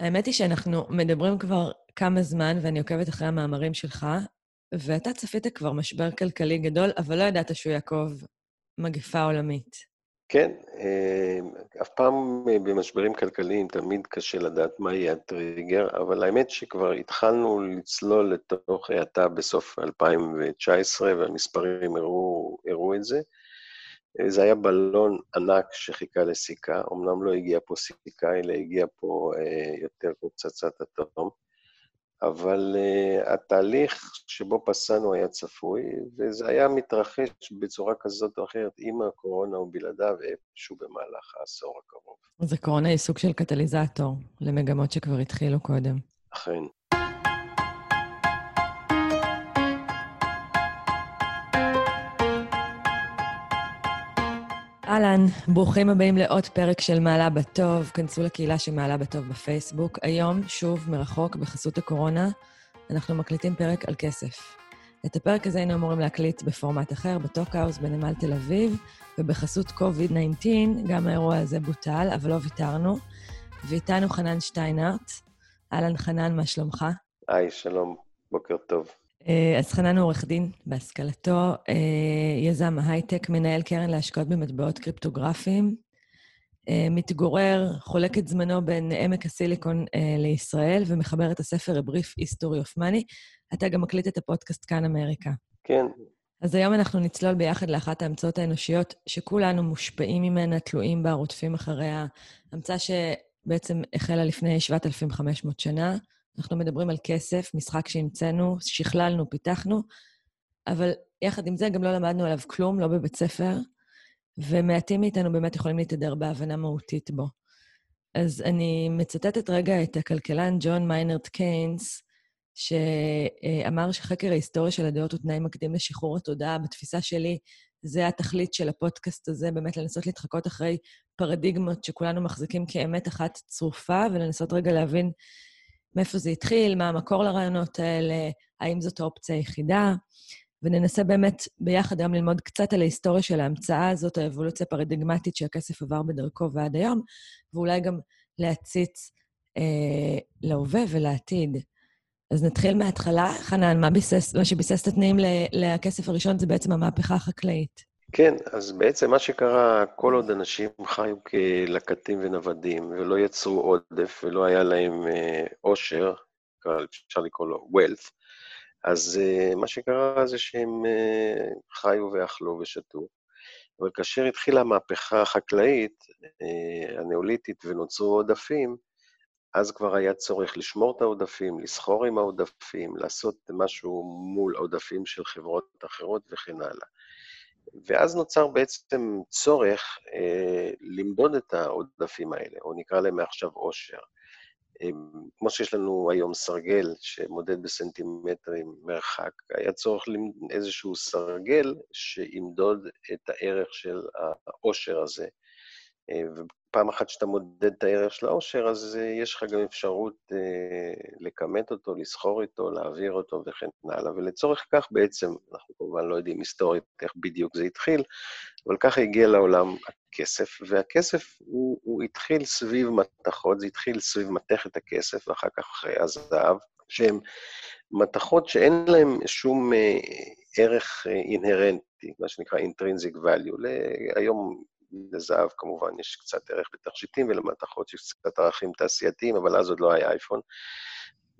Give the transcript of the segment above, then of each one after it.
האמת היא שאנחנו מדברים כבר כמה זמן, ואני עוקבת אחרי המאמרים שלך, ואתה צפית כבר משבר כלכלי גדול, אבל לא ידעת שהוא יעקב מגפה עולמית. כן, אה, אף פעם אה, במשברים כלכליים תמיד קשה לדעת מה יהיה הטריגר, אבל האמת שכבר התחלנו לצלול לתוך האטה בסוף 2019, והמספרים הראו, הראו את זה. אה, זה היה בלון ענק שחיכה לסיכה, אמנם לא הגיע פה סיכה, אלא הגיע פה יותר כמו פצצת אטום. אבל uh, התהליך שבו פסענו היה צפוי, וזה היה מתרחש בצורה כזאת או אחרת עם הקורונה או בלעדיו איפשהו במהלך העשור הקרוב. אז הקורונה היא סוג של קטליזטור למגמות שכבר התחילו קודם. אכן. אהלן, ברוכים הבאים לעוד פרק של מעלה בטוב. כנסו לקהילה של מעלה בטוב בפייסבוק. היום, שוב, מרחוק, בחסות הקורונה, אנחנו מקליטים פרק על כסף. את הפרק הזה היינו אמורים להקליט בפורמט אחר, בטוקהאוס בנמל תל אביב, ובחסות COVID-19, גם האירוע הזה בוטל, אבל לא ויתרנו. ואיתנו חנן שטיינרט. אהלן, חנן, מה שלומך? היי, שלום, בוקר טוב. אה, אז חנן הוא עורך דין בהשכלתו, אה, יזם ההייטק, מנהל קרן להשקעות במטבעות קריפטוגרפיים, אה, מתגורר, חולק את זמנו בין עמק הסיליקון לישראל ומחבר את הספר A Brief History of Money. אתה גם מקליט את הפודקאסט כאן אמריקה. כן. אז היום אנחנו נצלול ביחד לאחת ההמצאות האנושיות שכולנו מושפעים ממנה, תלויים בה, רודפים אחריה. המצאה שבעצם החלה לפני 7,500 שנה, אנחנו מדברים על כסף, משחק שהמצאנו, שכללנו, פיתחנו, אבל יחד עם זה גם לא למדנו עליו כלום, לא בבית ספר, ומעטים מאיתנו באמת יכולים להתהדר בהבנה מהותית בו. אז אני מצטטת רגע את הכלכלן ג'ון מיינרד קיינס, שאמר שחקר ההיסטוריה של הדעות הוא תנאי מקדים לשחרור התודעה. בתפיסה שלי, זה התכלית של הפודקאסט הזה, באמת לנסות להתחקות אחרי פרדיגמות שכולנו מחזיקים כאמת אחת צרופה, ולנסות רגע להבין מאיפה זה התחיל, מה המקור לרעיונות האלה, האם זאת האופציה היחידה, וננסה באמת ביחד גם ללמוד קצת על ההיסטוריה של ההמצאה הזאת, האבולוציה הפרדיגמטית שהכסף עבר בדרכו ועד היום, ואולי גם להציץ אה, להווה ולעתיד. אז נתחיל מההתחלה. חנן, מה, ביסס, מה שביסס את התנאים לכסף הראשון זה בעצם המהפכה החקלאית. כן, אז בעצם מה שקרה, כל עוד אנשים חיו כלקטים ונוודים, ולא יצרו עודף, ולא היה להם אה, עושר, אפשר לקרוא לו wealth, אז אה, מה שקרה זה שהם אה, חיו ואכלו ושתו. אבל כאשר התחילה המהפכה החקלאית, הנאוליתית, ונוצרו עודפים, אז כבר היה צורך לשמור את העודפים, לסחור עם העודפים, לעשות משהו מול עודפים של חברות אחרות וכן הלאה. ואז נוצר בעצם צורך אה, למדוד את העודפים האלה, או נקרא להם מעכשיו עושר. אה, כמו שיש לנו היום סרגל שמודד בסנטימטרים מרחק, היה צורך איזשהו סרגל שימדוד את הערך של העושר הזה. אה, פעם אחת שאתה מודד את הערך של העושר, אז uh, יש לך גם אפשרות uh, לכמת אותו, לסחור איתו, להעביר אותו וכן הלאה. ולצורך כך בעצם, אנחנו כמובן לא יודעים היסטורית איך בדיוק זה התחיל, אבל ככה הגיע לעולם הכסף, והכסף הוא, הוא התחיל סביב מתכות, זה התחיל סביב מתכת הכסף, ואחר כך הזהב, שהן מתכות שאין להן שום uh, ערך אינהרנטי, מה שנקרא intrinsic value. היום לזהב כמובן יש קצת ערך בתכשיטים, ולמתכות יש קצת ערכים תעשייתיים, אבל אז עוד לא היה אייפון.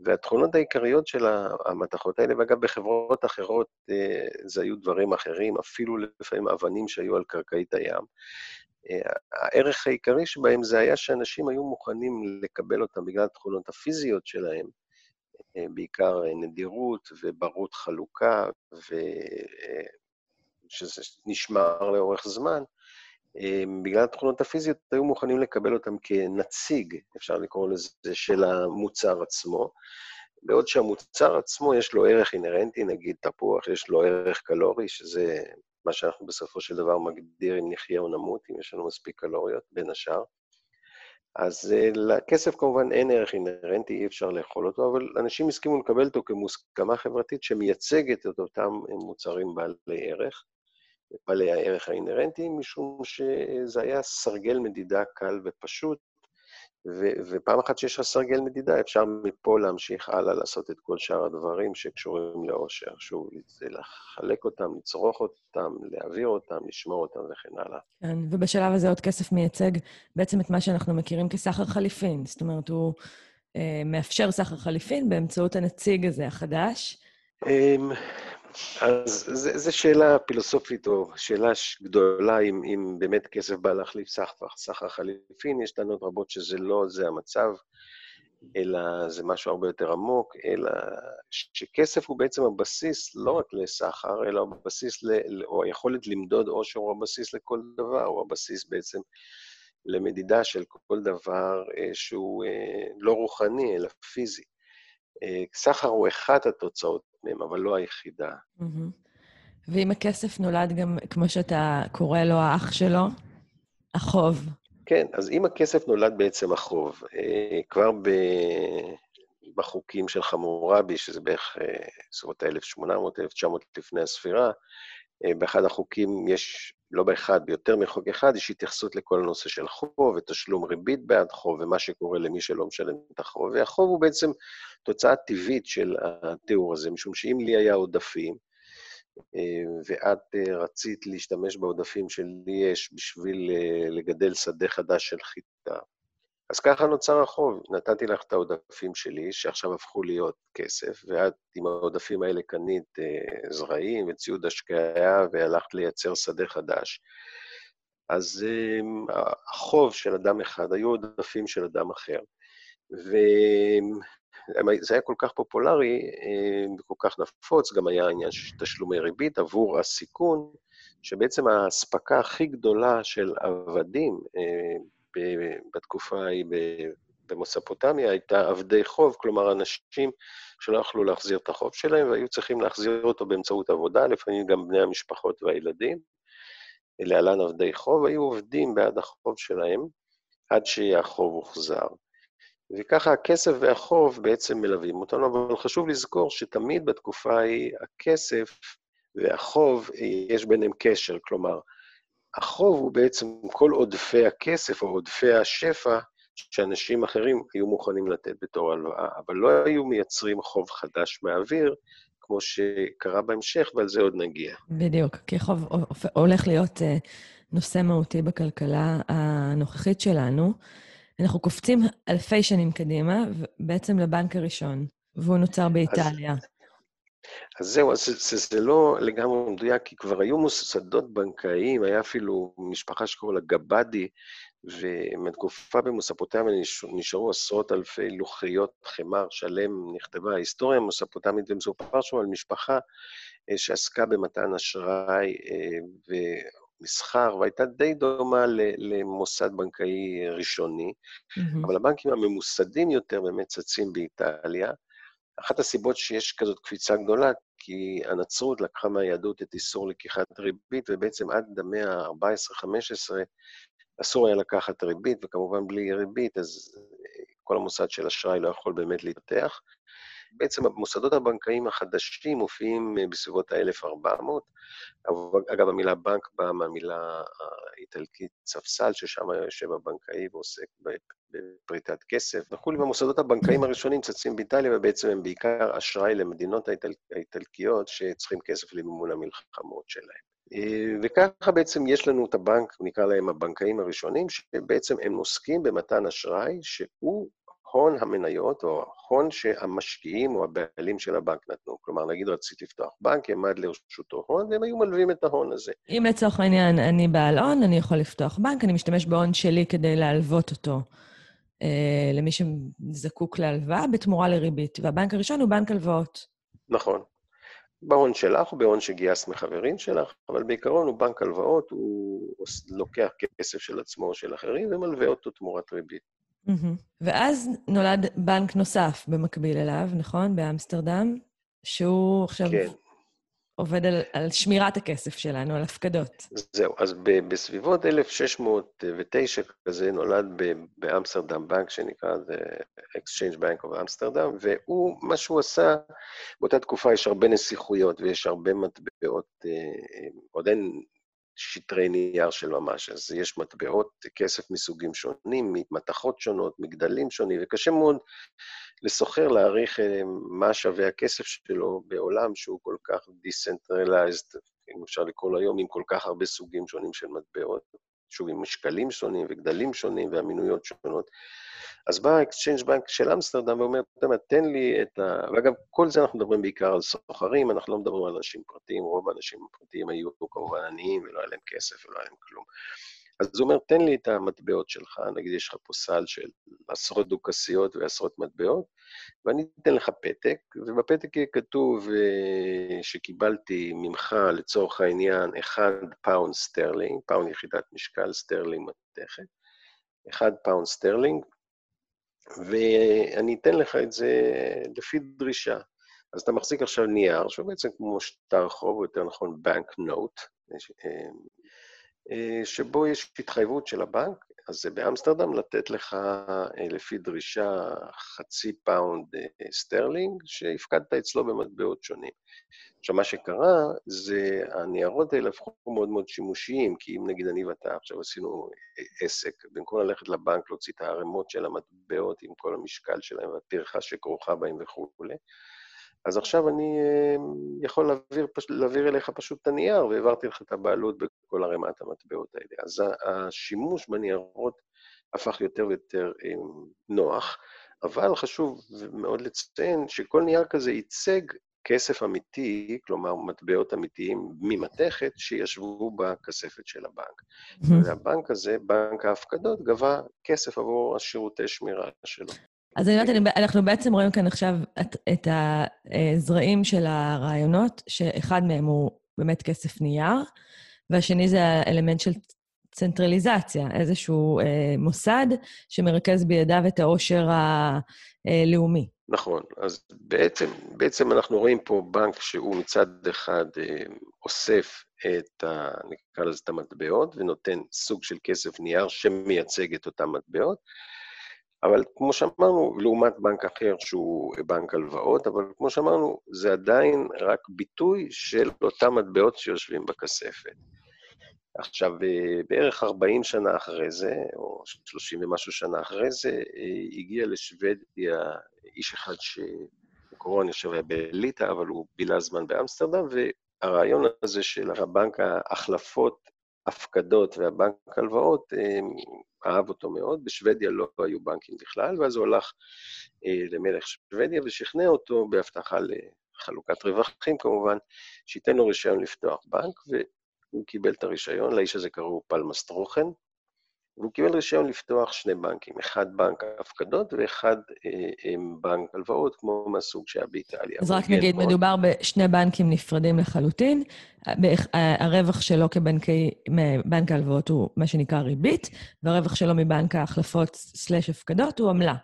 והתכונות העיקריות של המתכות האלה, ואגב, בחברות אחרות אה, זה היו דברים אחרים, אפילו לפעמים אבנים שהיו על קרקעית הים. אה, הערך העיקרי שבהם זה היה שאנשים היו מוכנים לקבל אותם בגלל התכונות הפיזיות שלהם, אה, בעיקר נדירות וברות חלוקה, ושזה נשמר לאורך זמן, בגלל התכונות הפיזיות, היו מוכנים לקבל אותם כנציג, אפשר לקרוא לזה, של המוצר עצמו. בעוד שהמוצר עצמו יש לו ערך אינהרנטי, נגיד תפוח, יש לו ערך קלורי, שזה מה שאנחנו בסופו של דבר מגדיר אם נחיה או נמות, אם יש לנו מספיק קלוריות, בין השאר. אז uh, לכסף כמובן אין ערך אינהרנטי, אי אפשר לאכול אותו, אבל אנשים הסכימו לקבל אותו כמוסכמה חברתית שמייצגת את אותם מוצרים בעלי ערך. בעלי הערך האינהרנטי, משום שזה היה סרגל מדידה קל ופשוט, ו- ופעם אחת שיש לך סרגל מדידה, אפשר מפה להמשיך הלאה לעשות את כל שאר הדברים שקשורים לאושר. שוב, זה לחלק אותם, לצרוך אותם, להעביר אותם, לשמור אותם וכן הלאה. כן, ובשלב הזה עוד כסף מייצג בעצם את מה שאנחנו מכירים כסחר חליפין. זאת אומרת, הוא אה, מאפשר סחר חליפין באמצעות הנציג הזה, החדש. אז זו שאלה פילוסופית, או שאלה גדולה, אם, אם באמת כסף בא להחליף סחר חליפין, יש טענות רבות שזה לא זה המצב, אלא זה משהו הרבה יותר עמוק, אלא שכסף הוא בעצם הבסיס לא רק לסחר, אלא הבסיס, ל, או היכולת למדוד עושר הוא הבסיס לכל דבר, הוא הבסיס בעצם למדידה של כל דבר אה, שהוא אה, לא רוחני, אלא פיזי. אה, סחר הוא אחת התוצאות מהם, אבל לא היחידה. ואם הכסף נולד גם, כמו שאתה קורא לו, האח שלו, החוב. כן, אז אם הכסף נולד בעצם החוב, כבר ב... בחוקים של חמורבי, שזה בערך בסביבות ה-1800-1900 לפני הספירה, באחד החוקים יש לא באחד, ביותר מחוק אחד, יש התייחסות לכל הנושא של חוב ותשלום ריבית בעד חוב ומה שקורה למי שלא משלם את החוב. והחוב הוא בעצם תוצאה טבעית של התיאור הזה, משום שאם לי היה עודפים, אה, ואת אה, רצית להשתמש בעודפים שלי יש בשביל אה, לגדל שדה חדש של חיטה, אז ככה נוצר החוב. נתתי לך את העודפים שלי, שעכשיו הפכו להיות כסף, ואת עם העודפים האלה קנית אה, זרעים וציוד השקיה והלכת לייצר שדה חדש. אז אה, החוב של אדם אחד היו עודפים של אדם אחר. וזה היה כל כך פופולרי אה, וכל כך נפוץ, גם היה עניין של תשלומי ריבית עבור הסיכון, שבעצם האספקה הכי גדולה של עבדים, אה, בתקופה ההיא במוספוטמיה הייתה עבדי חוב, כלומר אנשים שלא יכלו להחזיר את החוב שלהם והיו צריכים להחזיר אותו באמצעות עבודה, לפעמים גם בני המשפחות והילדים. להלן עבדי חוב, היו עובדים בעד החוב שלהם עד שהחוב הוחזר. וככה הכסף והחוב בעצם מלווים אותנו, אבל חשוב לזכור שתמיד בתקופה ההיא הכסף והחוב, יש ביניהם קשר, כלומר, החוב הוא בעצם כל עודפי הכסף או עודפי השפע שאנשים אחרים היו מוכנים לתת בתור הלוואה, אבל לא היו מייצרים חוב חדש מהאוויר, כמו שקרה בהמשך, ועל זה עוד נגיע. בדיוק, כי חוב הולך להיות אה, נושא מהותי בכלכלה הנוכחית שלנו. אנחנו קופצים אלפי שנים קדימה, בעצם לבנק הראשון, והוא נוצר באיטליה. אז, אז זהו, אז זה, זה לא לגמרי מדויק, כי כבר היו מוסדות בנקאיים, היה אפילו משפחה שקוראים לה גבדי, ומתקופה במוספוטמיה נשארו עשרות אלפי לוחיות חמר שלם, נכתבה ההיסטוריה המוספוטמית, ומסופר שם על משפחה אה, שעסקה במתן אשראי אה, ומסחר, והייתה די דומה למוסד בנקאי ראשוני, mm-hmm. אבל הבנקים הממוסדים יותר באמת צצים באיטליה. אחת הסיבות שיש כזאת קפיצה גדולה, כי הנצרות לקחה מהיהדות את איסור לקיחת ריבית, ובעצם עד המאה ה-14-15 אסור היה לקחת ריבית, וכמובן בלי ריבית, אז כל המוסד של אשראי לא יכול באמת להתפתח. בעצם המוסדות הבנקאיים החדשים מופיעים בסביבות ה-1400. אגב, המילה בנק באה מהמילה האיטלקית ספסל, ששם יושב הבנקאי ועוסק בפריטת כסף וכולי, והמוסדות הבנקאיים הראשונים צצים באיטליה, ובעצם הם בעיקר אשראי למדינות האיטל... האיטלקיות שצריכים כסף למימון המלחמות שלהם. אה, וככה בעצם יש לנו את הבנק, נקרא להם הבנקאים הראשונים, שבעצם הם עוסקים במתן אשראי שהוא הון המניות, או הון שהמשקיעים או הבעלים של הבנק נתנו. כלומר, נגיד רצית לפתוח בנק, העמד לרשותו הון, והם היו מלווים את ההון הזה. אם לצורך העניין אני בעל הון, אני יכול לפתוח בנק, אני משתמש בהון שלי כדי להלוות אותו. אה, למי שזקוק להלוואה בתמורה לריבית, והבנק הראשון הוא בנק הלוואות. נכון. בהון שלך או בהון שגייסת מחברים שלך, אבל בעיקרון הוא בנק הלוואות, הוא לוקח כסף של עצמו או של אחרים ומלווה אותו תמורת ריבית. ואז נולד בנק נוסף במקביל אליו, נכון? באמסטרדם, שהוא עכשיו כן. עובד על, על שמירת הכסף שלנו, על הפקדות. זהו, אז ב, בסביבות 1609 כזה נולד ב, באמסטרדם בנק שנקרא The Exchange Bank of Amsterdam, והוא, מה שהוא עשה, באותה תקופה יש הרבה נסיכויות ויש הרבה מטבעות, אה, עוד אין שטרי נייר של ממש. אז יש מטבעות כסף מסוגים שונים, ממתכות שונות, מגדלים שונים, וקשה מאוד לסוחר להעריך אה, מה שווה הכסף שלו בעולם שהוא כל כך decentralized, אם אפשר לקרוא לו היום, עם כל כך הרבה סוגים שונים של מטבעות, שוב, עם משקלים שונים וגדלים שונים ואמינויות שונות. אז בא ה-Exchange Bank של אמסטרדם ואומר, אתה יודע, תן לי את ה... ואגב, כל זה אנחנו מדברים בעיקר על סוחרים, אנחנו לא מדברים על אנשים פרטיים, רוב האנשים הפרטיים היו כמובן עניים ולא היה להם כסף ולא היה להם כלום. אז הוא אומר, תן לי את המטבעות שלך, נגיד יש לך פה סל של עשרות דוכסיות ועשרות מטבעות, ואני אתן לך פתק, ובפתק יהיה כתוב אה, שקיבלתי ממך, לצורך העניין, 1 פאונד סטרלינג, פאונד יחידת משקל, סטרלינג מתכת, 1 פאונד סטרלינג, ואני אתן לך את זה לפי דרישה. אז אתה מחזיק עכשיו נייר, שהוא בעצם כמו שטר חוב, או יותר נכון bank note, אה, שבו יש התחייבות של הבנק, אז זה באמסטרדם לתת לך אה, לפי דרישה חצי פאונד אה, סטרלינג, שהפקדת אצלו במטבעות שונים. עכשיו, מה שקרה זה, הניירות האלה הפכו מאוד מאוד שימושיים, כי אם נגיד אני ואתה עכשיו עשינו עסק, במקום ללכת לבנק להוציא את הערימות של המטבעות עם כל המשקל שלהם והטרחה שכרוכה בהם וכולי, אז עכשיו אני יכול להעביר, להעביר אליך פשוט את הנייר, והעברתי לך את הבעלות בכל ערימת המטבעות האלה. אז השימוש בניירות הפך יותר ויותר נוח, אבל חשוב מאוד לציין שכל נייר כזה ייצג כסף אמיתי, כלומר מטבעות אמיתיים ממתכת, שישבו בכספת של הבנק. והבנק הזה, בנק ההפקדות, גבה כסף עבור השירותי שמירה שלו. אז אני יודעת, אנחנו בעצם רואים כאן עכשיו את, את הזרעים של הרעיונות, שאחד מהם הוא באמת כסף נייר, והשני זה האלמנט של צנטרליזציה, איזשהו אה, מוסד שמרכז בידיו את העושר הלאומי. נכון, אז בעצם, בעצם אנחנו רואים פה בנק שהוא מצד אחד אה, אוסף את ה... נקרא לזה את המטבעות, ונותן סוג של כסף נייר שמייצג את אותן מטבעות, אבל כמו שאמרנו, לעומת בנק אחר שהוא בנק הלוואות, אבל כמו שאמרנו, זה עדיין רק ביטוי של אותם מטבעות שיושבים בכספת. עכשיו, אה, בערך 40 שנה אחרי זה, או 30 ומשהו שנה אחרי זה, אה, הגיע לשוודיה איש אחד שבקורונה יושב היה בליטא, אבל הוא בילה זמן באמסטרדם, והרעיון הזה של הבנק ההחלפות הפקדות והבנק הלוואות, אה, אהב אותו מאוד, בשוודיה לא היו בנקים בכלל, ואז הוא הלך אה, למלך שוודיה ושכנע אותו בהבטחה לחלוקת רווחים כמובן, שייתן לו רישיון לפתוח בנק, והוא קיבל את הרישיון, לאיש הזה קראו פלמסטרוכן, והוא קיבל רישיון לפתוח שני בנקים, אחד בנק ההפקדות ואחד אה, בנק הלוואות, כמו מהסוג שהיה באיטליה. אז רק נגיד, מאוד. מדובר בשני בנקים נפרדים לחלוטין. הרווח שלו כבנקי, מבנק ההלוואות הוא מה שנקרא ריבית, והרווח שלו מבנק ההחלפות סלש הפקדות הוא עמלה,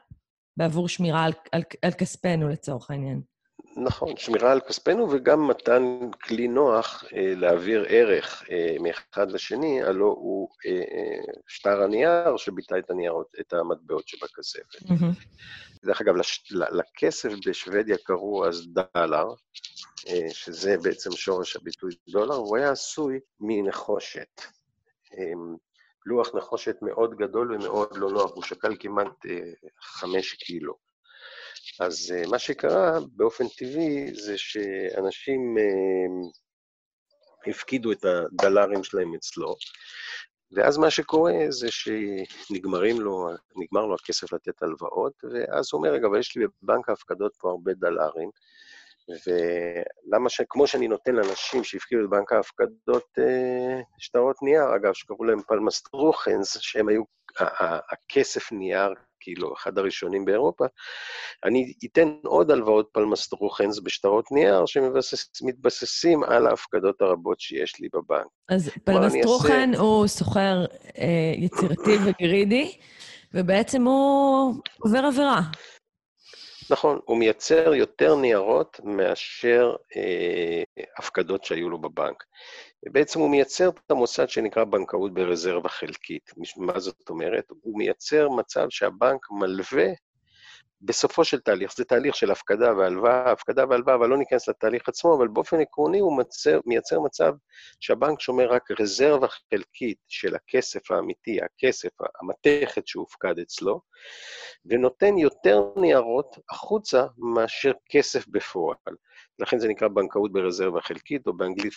בעבור שמירה על, על, על כספנו לצורך העניין. נכון, שמירה על כספנו וגם מתן כלי נוח אה, להעביר ערך אה, מאחד לשני, הלא הוא אה, שטר הנייר שביטא את הניירות, את המטבעות שבכספת. דרך אגב, לכסף בשוודיה קראו אז דלר, שזה בעצם שורש הביטוי דולר, הוא היה עשוי מנחושת. אה, לוח נחושת מאוד גדול ומאוד לא נוח, הוא שקל כמעט חמש קילו. אז uh, מה שקרה באופן טבעי זה שאנשים uh, הפקידו את הדלרים שלהם אצלו, ואז מה שקורה זה שנגמרים לו, לו הכסף לתת הלוואות, ואז הוא אומר, רגע, אבל יש לי בבנק ההפקדות פה הרבה דלרים, ולמה ש... כמו שאני נותן לאנשים שהפקידו בבנק ההפקדות אה, שטרות נייר, אגב, שקראו להם פלמסטרוכנס, שהם היו הכסף נייר כאילו, אחד הראשונים באירופה, אני אתן עוד הלוואות פלמסטרוכנס בשטרות נייר שמתבססים על ההפקדות הרבות שיש לי בבנק. אז פלמסטרוכן אעשה... הוא סוחר אה, יצירתי וגרידי, ובעצם הוא עובר עבירה. נכון, הוא מייצר יותר ניירות מאשר אה, הפקדות שהיו לו בבנק. ובעצם הוא מייצר את המוסד שנקרא בנקאות ברזרבה חלקית. מה זאת אומרת? הוא מייצר מצב שהבנק מלווה בסופו של תהליך, זה תהליך של הפקדה והלוואה, הפקדה והלוואה, אבל לא ניכנס לתהליך עצמו, אבל באופן עקרוני הוא מצר, מייצר מצב שהבנק שומר רק רזרבה חלקית של הכסף האמיתי, הכסף, המתכת שהופקד אצלו, ונותן יותר ניירות החוצה מאשר כסף בפועל. לכן זה נקרא בנקאות ברזרבה חלקית, או באנגלית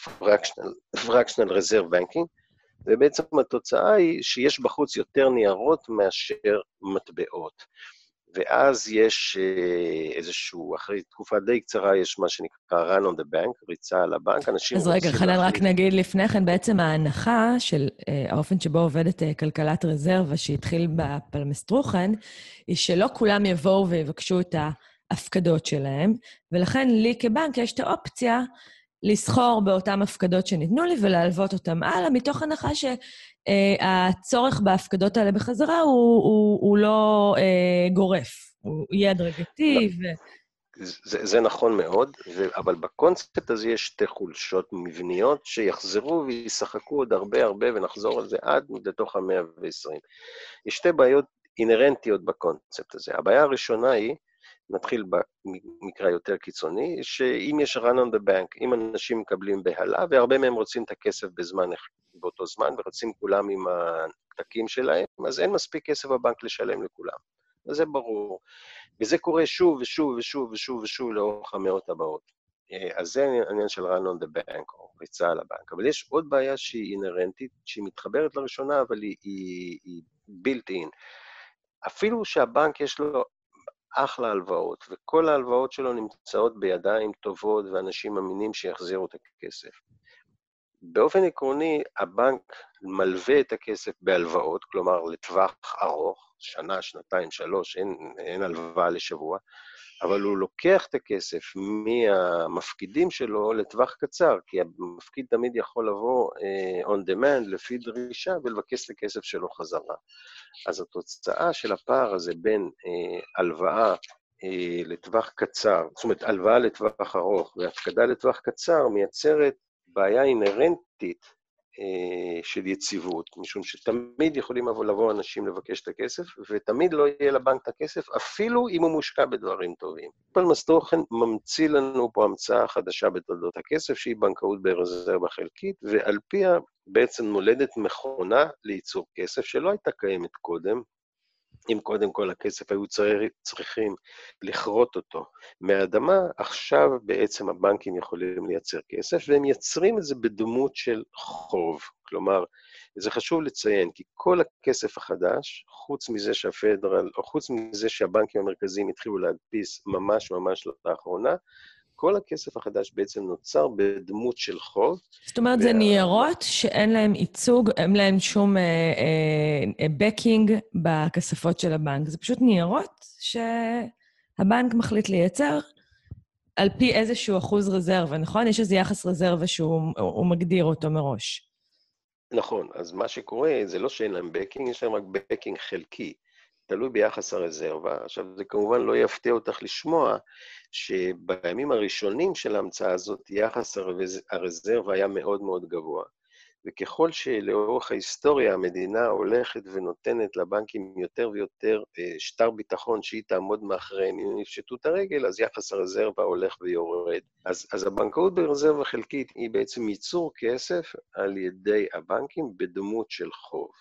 fractional reserve banking, ובעצם התוצאה היא שיש בחוץ יותר ניירות מאשר מטבעות. ואז יש אה, איזשהו, אחרי תקופה די קצרה, יש מה שנקרא run on the bank, ריצה על הבנק, אנשים אז רגע, חנן, רק נגיד לפני כן, בעצם ההנחה של אה, האופן שבו עובדת אה, כלכלת רזרבה, שהתחיל בפלמסטרוכן, היא שלא כולם יבואו ויבקשו את ההפקדות שלהם, ולכן לי כבנק יש את האופציה לסחור באותן הפקדות שניתנו לי ולהלוות אותן הלאה, מתוך הנחה שהצורך בהפקדות האלה בחזרה הוא, הוא, הוא לא אה, גורף, הוא יהיה הדרגתי. לא. ו... זה, זה נכון מאוד, ו, אבל בקונספט הזה יש שתי חולשות מבניות שיחזרו וישחקו עוד הרבה הרבה, ונחזור על זה עד לתוך המאה ו-20. יש שתי בעיות אינהרנטיות בקונספט הזה. הבעיה הראשונה היא נתחיל במקרה יותר קיצוני, שאם יש run on the bank, אם אנשים מקבלים בהלה, והרבה מהם רוצים את הכסף בזמן, באותו זמן, ורוצים כולם עם הפתקים שלהם, אז אין מספיק כסף בבנק לשלם לכולם. זה ברור. וזה קורה שוב ושוב ושוב ושוב ושוב לאורך המאות הבאות. אז זה העניין של run on the bank, או ריצה על הבנק. אבל יש עוד בעיה שהיא אינהרנטית, שהיא מתחברת לראשונה, אבל היא, היא, היא built in. אפילו שהבנק יש לו אחלה הלוואות, וכל ההלוואות שלו נמצאות בידיים טובות ואנשים אמינים שיחזירו את הכסף. באופן עקרוני, הבנק מלווה את הכסף בהלוואות, כלומר לטווח ארוך, שנה, שנתיים, שלוש, אין, אין הלוואה לשבוע, אבל הוא לוקח את הכסף מהמפקידים שלו לטווח קצר, כי המפקיד תמיד יכול לבוא uh, on demand לפי דרישה ולבקש את הכסף שלו חזרה. אז התוצאה של הפער הזה בין uh, הלוואה uh, לטווח קצר, זאת אומרת, הלוואה לטווח ארוך והפקדה לטווח קצר, מייצרת בעיה אינהרנטית אה, של יציבות, משום שתמיד יכולים לבוא אנשים לבקש את הכסף, ותמיד לא יהיה לבנק את הכסף, אפילו אם הוא מושקע בדברים טובים. פלמס תוכן ממציא לנו פה המצאה חדשה בתולדות הכסף, שהיא בנקאות ברזרבה חלקית, ועל פיה בעצם נולדת מכונה לייצור כסף שלא הייתה קיימת קודם, אם קודם כל הכסף היו צריכים לכרות אותו מהאדמה, עכשיו בעצם הבנקים יכולים לייצר כסף, והם מייצרים את זה בדמות של חוב. כלומר, זה חשוב לציין, כי כל הכסף החדש, חוץ מזה שהפדרל, או חוץ מזה שהבנקים המרכזיים התחילו להדפיס ממש ממש לאחרונה, כל הכסף החדש בעצם נוצר בדמות של חוב. זאת אומרת, זה ניירות שאין להם ייצוג, אין להם שום בקינג אה, אה, אה בכספות של הבנק. זה פשוט ניירות שהבנק מחליט לייצר על פי איזשהו אחוז רזרבה, נכון? יש איזה יחס רזרבה שהוא מגדיר אותו מראש. נכון, אז מה שקורה זה לא שאין להם בקינג, יש להם רק בקינג חלקי. תלוי ביחס הרזרבה. עכשיו, זה כמובן לא יפתיע אותך לשמוע שבימים הראשונים של ההמצאה הזאת, יחס הרזרבה היה מאוד מאוד גבוה. וככל שלאורך ההיסטוריה המדינה הולכת ונותנת לבנקים יותר ויותר אה, שטר ביטחון שהיא תעמוד מאחוריהם אם יפשטו את הרגל, אז יחס הרזרבה הולך ויורד. אז, אז הבנקאות ברזרבה חלקית היא בעצם ייצור כסף על ידי הבנקים בדמות של חוב.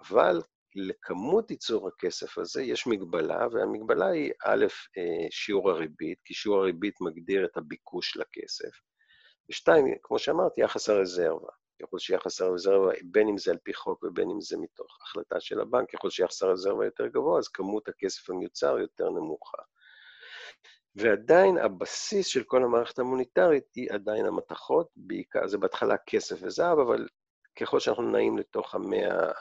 אבל לכמות ייצור הכסף הזה יש מגבלה, והמגבלה היא א', אה, שיעור הריבית, כי שיעור הריבית מגדיר את הביקוש לכסף, ושתיים, כמו שאמרתי, יחס הרזרבה. ככל שיחס הרזרבה, בין אם זה על פי חוק ובין אם זה מתוך החלטה של הבנק, ככל שיחס הרזרבה יותר גבוה, אז כמות הכסף המיוצר יותר נמוכה. ועדיין הבסיס של כל המערכת המוניטרית היא עדיין המתכות, בעיקר, זה בהתחלה כסף וזהב, אבל ככל שאנחנו נעים לתוך המאה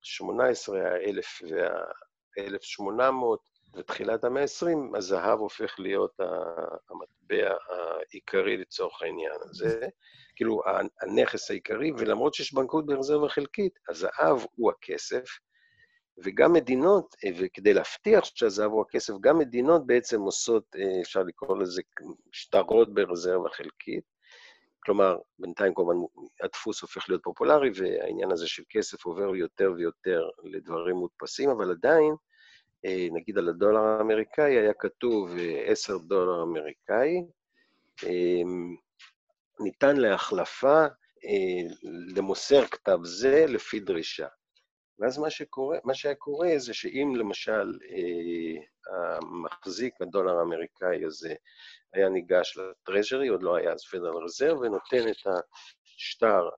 ה-18, ה-1000 וה-1800 ותחילת המאה ה-20, הזהב הופך להיות המטבע העיקרי לצורך העניין הזה, כאילו הנכס העיקרי, ולמרות שיש בנקאות ברזרבה חלקית, הזהב הוא הכסף, וגם מדינות, וכדי להבטיח שהזהב הוא הכסף, גם מדינות בעצם עושות, אפשר לקרוא לזה שטרות ברזרבה חלקית, כלומר, בינתיים כמובן הדפוס הופך להיות פופולרי, והעניין הזה של כסף עובר יותר ויותר לדברים מודפסים, אבל עדיין נגיד על הדולר האמריקאי היה כתוב 10 דולר אמריקאי, ניתן להחלפה למוסר כתב זה לפי דרישה. ואז מה, שקורה, מה שהיה קורה זה שאם למשל המחזיק הדולר האמריקאי הזה היה ניגש לטרז'רי, עוד לא היה אז פדרל רזרב, ונותן את השטר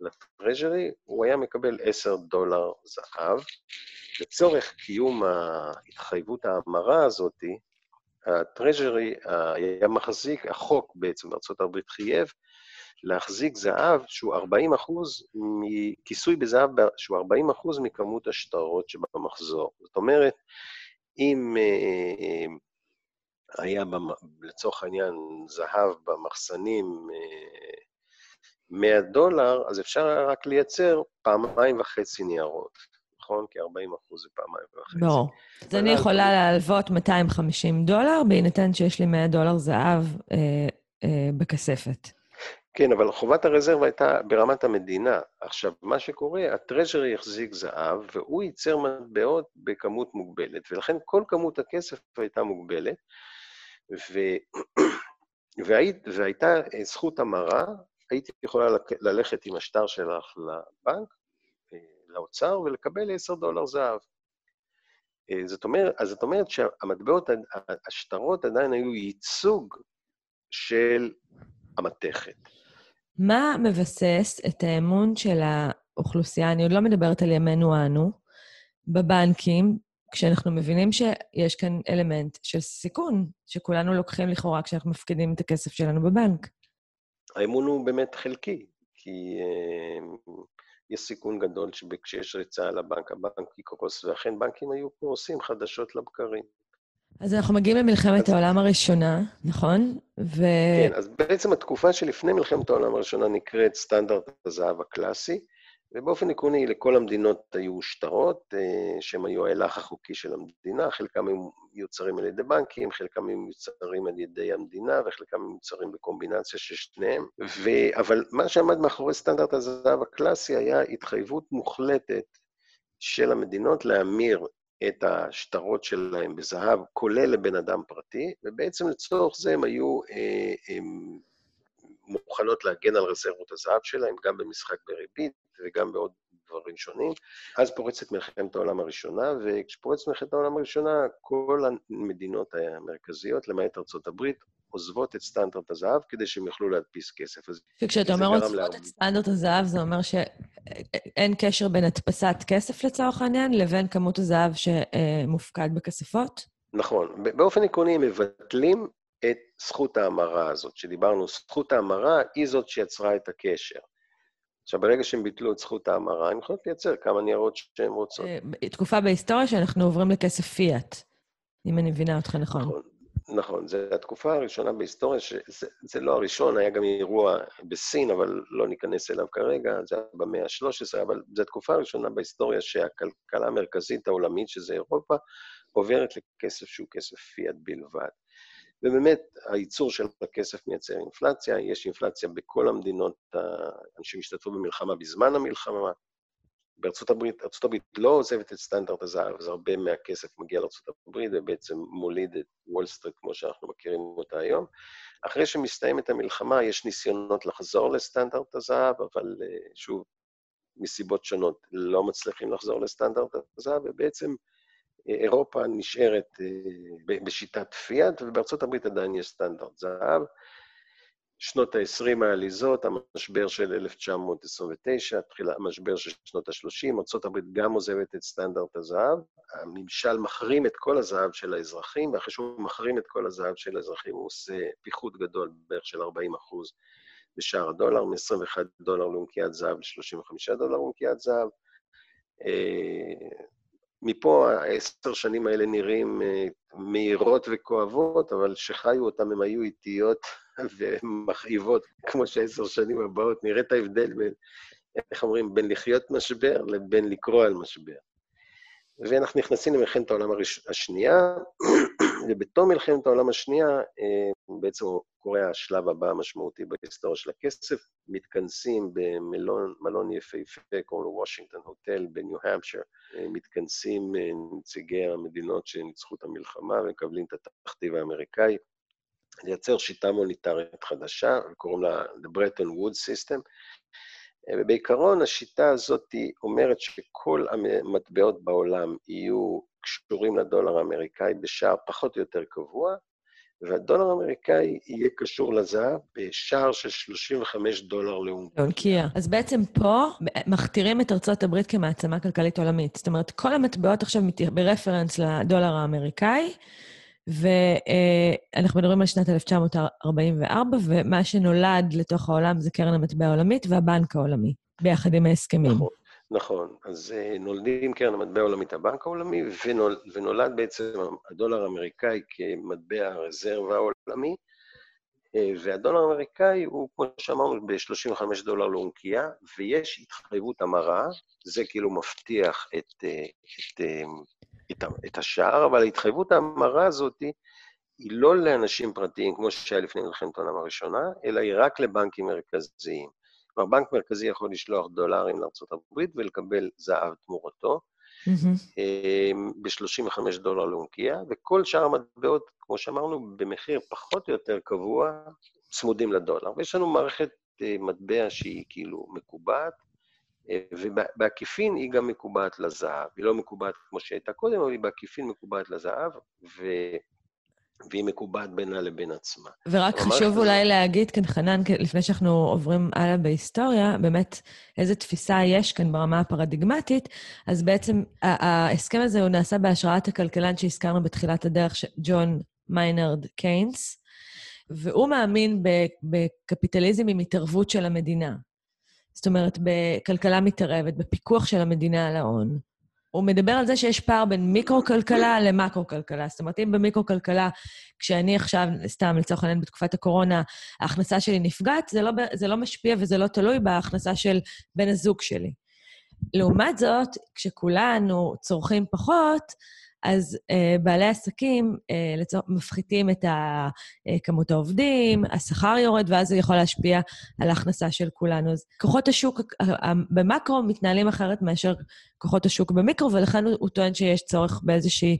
לטרז'רי, הוא היה מקבל 10 דולר זהב. לצורך קיום ההתחייבות ההמרה הזאת, הטרז'רי היה מחזיק, החוק בעצם הברית חייב, להחזיק זהב שהוא 40 אחוז, כיסוי בזהב שהוא 40 אחוז מכמות השטרות שבמחזור. זאת אומרת, אם אה, היה לצורך העניין זהב במחסנים 100 אה, דולר, אז אפשר רק לייצר פעמיים וחצי ניירות, נכון? כי 40 אחוז זה פעמיים וחצי. ברור. אז אני יכולה להלוות 250 דולר, בהינתן שיש לי 100 דולר זהב אה, אה, בכספת. כן, אבל חובת הרזרבה הייתה ברמת המדינה. עכשיו, מה שקורה, הטרז'רי יחזיק זהב, והוא ייצר מטבעות בכמות מוגבלת, ולכן כל כמות הכסף הייתה מוגבלת, ו... והיית, והייתה זכות המרה, הייתי יכולה ללכת עם השטר שלך לבנק, לאוצר, ולקבל 10 דולר זהב. זאת אומרת, אז זאת אומרת שהמטבעות, השטרות עדיין היו ייצוג של המתכת. מה מבסס את האמון של האוכלוסייה, אני עוד לא מדברת על ימינו אנו, בבנקים, כשאנחנו מבינים שיש כאן אלמנט של סיכון, שכולנו לוקחים לכאורה כשאנחנו מפקידים את הכסף שלנו בבנק. האמון הוא באמת חלקי, כי uh, יש סיכון גדול שכשיש ריצה על הבנק, הבנק יקרוס, ואכן בנקים היו קורסים חדשות לבקרים. אז אנחנו מגיעים למלחמת אז... העולם הראשונה, נכון? ו... כן, אז בעצם התקופה שלפני מלחמת העולם הראשונה נקראת סטנדרט הזהב הקלאסי, ובאופן עקרוני לכל המדינות היו שטרות, אה, שהם היו ההילך החוקי של המדינה, חלקם היו מיוצרים על ידי בנקים, חלקם היו מיוצרים על ידי המדינה, וחלקם היו מיוצרים בקומבינציה של שניהם. ו... אבל מה שעמד מאחורי סטנדרט הזהב הקלאסי היה התחייבות מוחלטת של המדינות להמיר את השטרות שלהם בזהב, כולל לבן אדם פרטי, ובעצם לצורך זה הם היו אה, הם מוכנות להגן על רזרבות הזהב שלהם, גם במשחק בריבית וגם בעוד דברים שונים. אז פורצת מלחמת העולם הראשונה, וכשפורצת מלחמת העולם הראשונה, כל המדינות המרכזיות, למעט ארצות הברית, עוזבות את סטנדרט הזהב כדי שהם יוכלו להדפיס כסף. וכשאתה אומר עוזבות את סטנדרט הזהב, זה אומר שאין קשר בין הדפסת כסף לצורך העניין לבין כמות הזהב שמופקד בכספות? נכון. באופן עקרוני הם מבטלים את זכות ההמרה הזאת, שדיברנו, זכות ההמרה היא זאת שיצרה את הקשר. עכשיו, ברגע שהם ביטלו את זכות ההמרה, הם יכולים לייצר כמה ניירות שהן רוצות. אה, תקופה בהיסטוריה שאנחנו עוברים לכסף פיאט, אם אני מבינה אותך נכון. נכון. נכון, זו התקופה הראשונה בהיסטוריה, שזה לא הראשון, היה גם אירוע בסין, אבל לא ניכנס אליו כרגע, זה היה במאה ה-13, אבל זו התקופה הראשונה בהיסטוריה שהכלכלה המרכזית העולמית, שזה אירופה, עוברת לכסף שהוא כסף פיאט בלבד. ובאמת, הייצור של הכסף מייצר אינפלציה, יש אינפלציה בכל המדינות שהשתתפו במלחמה בזמן המלחמה, בארצות הברית, ארצות הברית לא עוזבת את סטנדרט הזהב, אז הרבה מהכסף מגיע לארצות הברית ובעצם מוליד את וול סטריט כמו שאנחנו מכירים אותה היום. אחרי שמסתיימת המלחמה, יש ניסיונות לחזור לסטנדרט הזהב, אבל אה, שוב, מסיבות שונות לא מצליחים לחזור לסטנדרט הזהב, ובעצם אירופה נשארת אה, בשיטת פיאט, ובארצות הברית עדיין יש סטנדרט זהב. שנות ה-20 העליזות, המשבר של 1929, תחילה המשבר של שנות ה-30, ארה"ב גם עוזבת את סטנדרט הזהב, הממשל מחרים את כל הזהב של האזרחים, ואחרי שהוא מחרים את כל הזהב של האזרחים, הוא עושה פיחות גדול בערך של 40 אחוז בשער הדולר, מ-21 דולר לאונקיית זהב ל-35 דולר לאונקיית זהב. מפה העשר שנים האלה נראים אה, מהירות וכואבות, אבל שחיו אותם הם היו איטיות ומכאיבות, כמו שהעשר שנים הבאות. נראה את ההבדל בין, איך אומרים, בין לחיות משבר לבין לקרוא על משבר. ואנחנו נכנסים למלחמת העולם הראש... השנייה, ובתום מלחמת העולם השנייה, בעצם קורה השלב הבא המשמעותי בהיסטוריה של הכסף, מתכנסים במלון יפהפה, קוראים לו וושינגטון הוטל בניו-המפשר, מתכנסים נציגי המדינות שניצחו את המלחמה ומקבלים את התכתיב האמריקאי, לייצר שיטה מוניטרית חדשה, קוראים לה The Bretton Woods System, ובעיקרון השיטה הזאת אומרת שכל המטבעות בעולם יהיו קשורים לדולר האמריקאי בשער פחות או יותר קבוע, והדולר האמריקאי יהיה קשור לזהב בשער של 35 דולר לאונקיה. לאונקיה. אז בעצם פה מכתירים את ארצות הברית כמעצמה כלכלית עולמית. זאת אומרת, כל המטבעות עכשיו ברפרנס לדולר האמריקאי, ואנחנו מדברים על שנת 1944, ומה שנולד לתוך העולם זה קרן המטבע העולמית והבנק העולמי, ביחד עם ההסכמים. נכון. נכון, אז נולדים קרן המטבע העולמית, הבנק העולמי, ונול, ונולד בעצם הדולר האמריקאי כמטבע הרזרבה העולמי, והדולר האמריקאי הוא, כמו שאמרנו, ב-35 דולר לאונקייה, ויש התחייבות המרה, זה כאילו מבטיח את, את, את, השער, אבל ההתחייבות ההמרה הזאת היא לא לאנשים פרטיים, כמו שהיה לפני מלחמת העולם הראשונה, אלא היא רק לבנקים מרכזיים. כלומר, בנק מרכזי יכול לשלוח דולרים לארה"ב ולקבל זהב תמורתו, ב-35 דולר לאונקייה, וכל שאר המטבעות, כמו שאמרנו, במחיר פחות או יותר קבוע, צמודים לדולר. ויש לנו מערכת אה, מטבע שהיא כאילו מקובעת, ובעקיפין היא גם מקובעת לזהב. היא לא מקובעת כמו שהייתה קודם, אבל היא בעקיפין מקובעת לזהב, ו... והיא מקובעת בינה לבין עצמה. ורק חשוב אולי זה... להגיד כאן, חנן, לפני שאנחנו עוברים הלאה בהיסטוריה, באמת איזה תפיסה יש כאן ברמה הפרדיגמטית, אז בעצם ההסכם הזה הוא נעשה בהשראת הכלכלן שהזכרנו בתחילת הדרך, ג'ון מיינרד קיינס, והוא מאמין בקפיטליזם עם התערבות של המדינה. זאת אומרת, בכלכלה מתערבת, בפיקוח של המדינה על ההון. הוא מדבר על זה שיש פער בין מיקרו-כלכלה למקרו-כלכלה. זאת אומרת, אם במיקרו-כלכלה, כשאני עכשיו, סתם לצורך העניין בתקופת הקורונה, ההכנסה שלי נפגעת, זה לא, זה לא משפיע וזה לא תלוי בהכנסה של בן הזוג שלי. לעומת זאת, כשכולנו צורכים פחות, אז uh, בעלי עסקים uh, לצור... מפחיתים את ה, uh, כמות העובדים, השכר יורד, ואז זה יכול להשפיע על ההכנסה של כולנו. אז כוחות השוק uh, uh, במקרו מתנהלים אחרת מאשר כוחות השוק במיקרו, ולכן הוא, טוען שיש צורך באיזושהי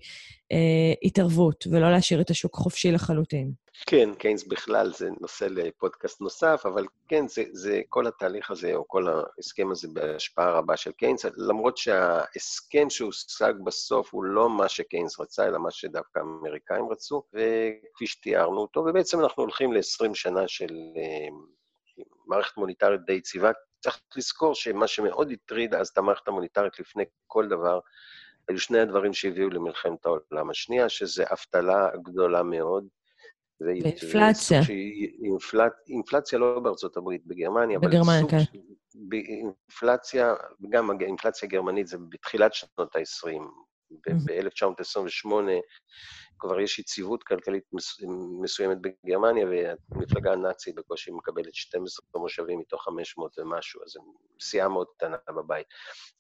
uh, התערבות, ולא להשאיר את השוק חופשי לחלוטין. כן, קיינס בכלל זה נושא לפודקאסט נוסף, אבל כן, זה, זה כל התהליך הזה, או כל ההסכם הזה בהשפעה רבה של קיינס, למרות שההסכם שהושג בסוף הוא לא מה שקיינס רצה, אלא מה שדווקא האמריקאים רצו, וכפי שתיארנו אותו, ובעצם אנחנו הולכים ל-20 שנה של uh, מערכת מוניטרית די יציבה. צריך לזכור שמה שמאוד הטריד אז את המערכת המוניטרית לפני כל דבר, היו שני הדברים שהביאו למלחמת העולם השנייה, שזה אבטלה גדולה מאוד, ואינפלציה. אינפלצ... אינפלציה לא בארצות הברית, בגרמניה, בגרמניה, כן. אינפלציה, גם אינפלציה גרמנית זה בתחילת שנות ה-20. ב-1928 כבר יש יציבות כלכלית מסוימת בגרמניה, והמפלגה הנאצית בקושי מקבלת 12 מושבים מתוך 500 ומשהו, אז זו סיעה מאוד קטנה בבית.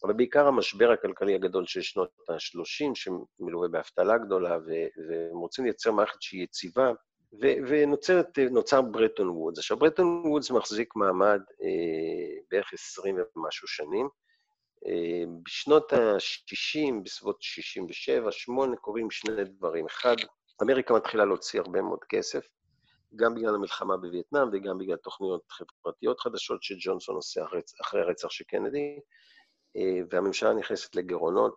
אבל בעיקר המשבר הכלכלי הגדול של שנות ה-30, שמלווה באבטלה גדולה, והם רוצים לייצר מערכת שהיא יציבה, ונוצר ברטון וודס. עכשיו, ברטון וודס מחזיק מעמד אה, בערך 20 ומשהו שנים. אה, בשנות ה-60, בסביבות 67-8, קורים שני דברים. אחד, אמריקה מתחילה להוציא הרבה מאוד כסף, גם בגלל המלחמה בווייטנאם וגם בגלל תוכניות חברתיות חדשות שג'ונסון עושה אחרי הרצח של קנדי, אה, והממשלה נכנסת לגירעונות,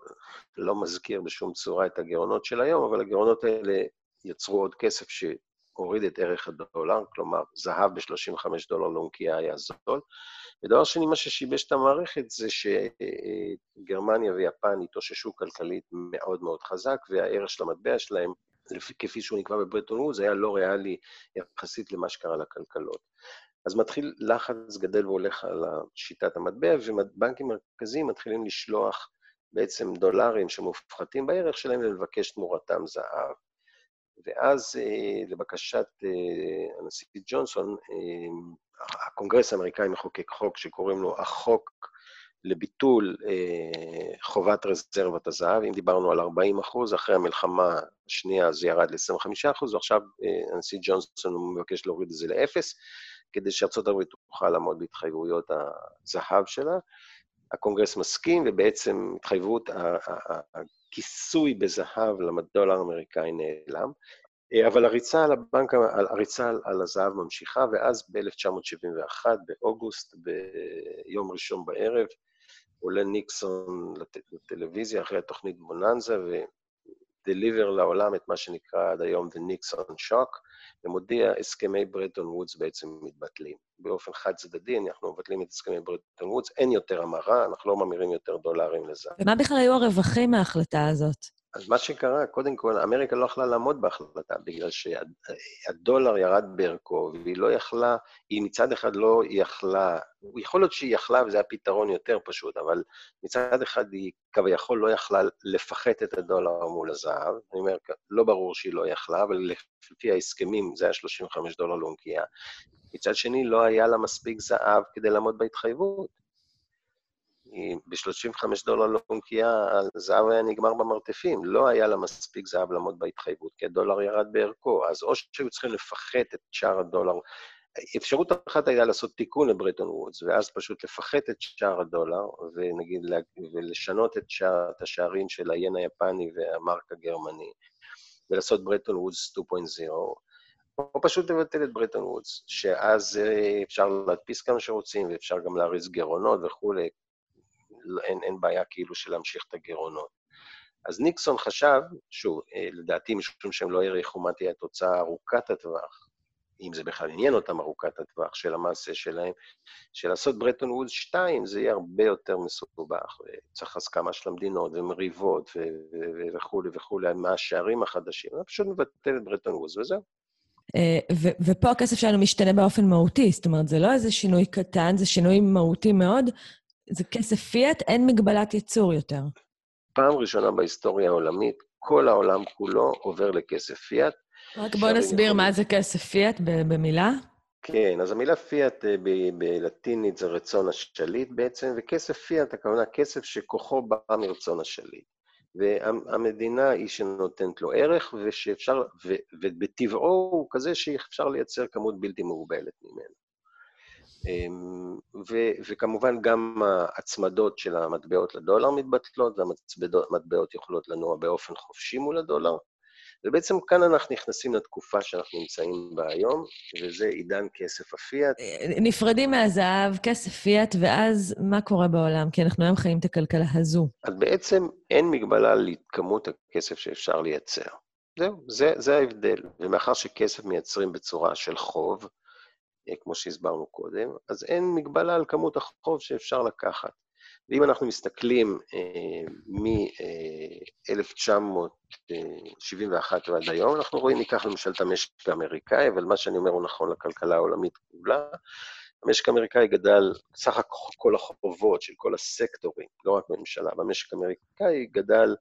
לא מזכיר בשום צורה את הגירעונות של היום, אבל הגירעונות האלה יצרו עוד כסף ש... הוריד את ערך הדולר, כלומר, זהב ב-35 דולר לאונקייה היה זול. ודבר שני, מה ששיבש את המערכת זה שגרמניה ויפן התאוששו כלכלית מאוד מאוד חזק, והערך של המטבע שלהם, כפי שהוא נקבע בברטון וודס, היה לא ריאלי יחסית למה שקרה לכלכלות. אז מתחיל לחץ גדל והולך על שיטת המטבע, ובנקים מרכזיים מתחילים לשלוח בעצם דולרים שמופחתים בערך שלהם ולבקש תמורתם זהב. ואז, אה, לבקשת אה, הנשיא ג'ונסון, אה, הקונגרס האמריקאי מחוקק חוק שקוראים לו החוק לביטול חובת רזרבת הזהב. אם דיברנו על 40 אחוז, אחרי המלחמה השנייה זה ירד ל-25 אחוז, ועכשיו הנשיא ג'ונסון מבקש להוריד את זה לאפס, כדי שארצות הברית תוכל לעמוד בהתחייבויות הזהב שלה. הקונגרס מסכים, ובעצם התחייבות, הכיסוי בזהב לדולר האמריקאי נעלם. אה, אבל הריצה על הבנק, הריצה על הזהב ממשיכה, ואז ב-1971, באוגוסט, ביום ראשון בערב, עולה ניקסון לטלוויזיה אחרי התוכנית בוננזה, ודליבר לעולם את מה שנקרא עד היום The Nixon Shock, ומודיע, הסכמי ברטון וודס בעצם מתבטלים. באופן חד-צדדי, אנחנו מבטלים את הסכמי ברטון וודס, אין יותר המרה, אנחנו לא ממירים יותר דולרים לזה. ומה בכלל היו הרווחים מההחלטה הזאת? אז מה שקרה, קודם כל, אמריקה לא יכלה לעמוד בהחלטה, בגלל שהדולר ירד בערכו, והיא לא יכלה, היא מצד אחד לא יכלה, יכול להיות שהיא יכלה וזה היה פתרון יותר פשוט, אבל מצד אחד היא כביכול לא יכלה לפחת את הדולר מול הזהב. אני אומר, לא ברור שהיא לא יכלה, אבל לפי ההסכמים זה היה 35 דולר לאונקייה. מצד שני, לא היה לה מספיק זהב כדי לעמוד בהתחייבות. ב-35 דולר לאונקייה, הזהב היה נגמר במרתפים. לא היה לה מספיק זהב לעמוד בהתחייבות, כי הדולר ירד בערכו. אז או שהיו צריכים לפחת את שער הדולר. אפשרות אחת הייתה לעשות תיקון לברטון וודס, ואז פשוט לפחת את שער הדולר, ונגיד, ולשנות את, שער, את השערים של היין היפני והמרק הגרמני, ולעשות ברטון וודס 2.0, או פשוט לבטל את ברטון וודס, שאז אה, אפשר להדפיס כמה שרוצים, ואפשר גם להריץ גירעונות וכולי, אין, אין בעיה כאילו של להמשיך את הגירעונות. אז ניקסון חשב, שוב, אה, לדעתי משום שהם לא העריכו מה תהיה התוצאה ארוכת הטווח, אם זה בכלל עניין אותם ארוכת הטווח של המעשה שלהם, שלעשות ברטון וודס 2 זה יהיה הרבה יותר מסובך, וצריך הסכמה של המדינות ומריבות וכולי וכולי, מה השערים החדשים, פשוט מבטל את ברטון וודס וזהו. אה, ופה הכסף שלנו משתנה באופן מהותי, זאת אומרת, זה לא איזה שינוי קטן, זה שינוי מהותי מאוד, זה כסף פיאט, אין מגבלת ייצור יותר. פעם ראשונה בהיסטוריה העולמית, כל העולם כולו עובר לכסף פיאט. רק בוא נסביר מה זה כסף פיאט במילה. כן, אז המילה פיאט אה, בלטינית זה רצון השליט בעצם, וכסף פיאט, הכוונה כסף שכוחו בא מרצון השליט. והמדינה היא שנותנת לו ערך, ושאפשר, ובטבעו הוא כזה שאפשר לייצר כמות בלתי מוגבלת ממנו. אמ, ו, וכמובן גם ההצמדות של המטבעות לדולר מתבטלות, והמטבעות יכולות לנוע באופן חופשי מול הדולר. ובעצם כאן אנחנו נכנסים לתקופה שאנחנו נמצאים בה היום, וזה עידן כסף הפיאט. נפרדים מהזהב, כסף פיאט, ואז מה קורה בעולם? כי אנחנו היום חיים את הכלכלה הזו. אז בעצם אין מגבלה לכמות הכסף שאפשר לייצר. זהו, זה, זה ההבדל. ומאחר שכסף מייצרים בצורה של חוב, אה, כמו שהסברנו קודם, אז אין מגבלה על כמות החוב שאפשר לקחת. ואם אנחנו מסתכלים אה, מ-1971 ועד היום, אנחנו רואים, ניקח למשל את המשק האמריקאי, אבל מה שאני אומר הוא נכון לכלכלה העולמית כולה. המשק האמריקאי גדל, סך כל החובות של כל הסקטורים, לא רק בממשלה, במשק האמריקאי גדל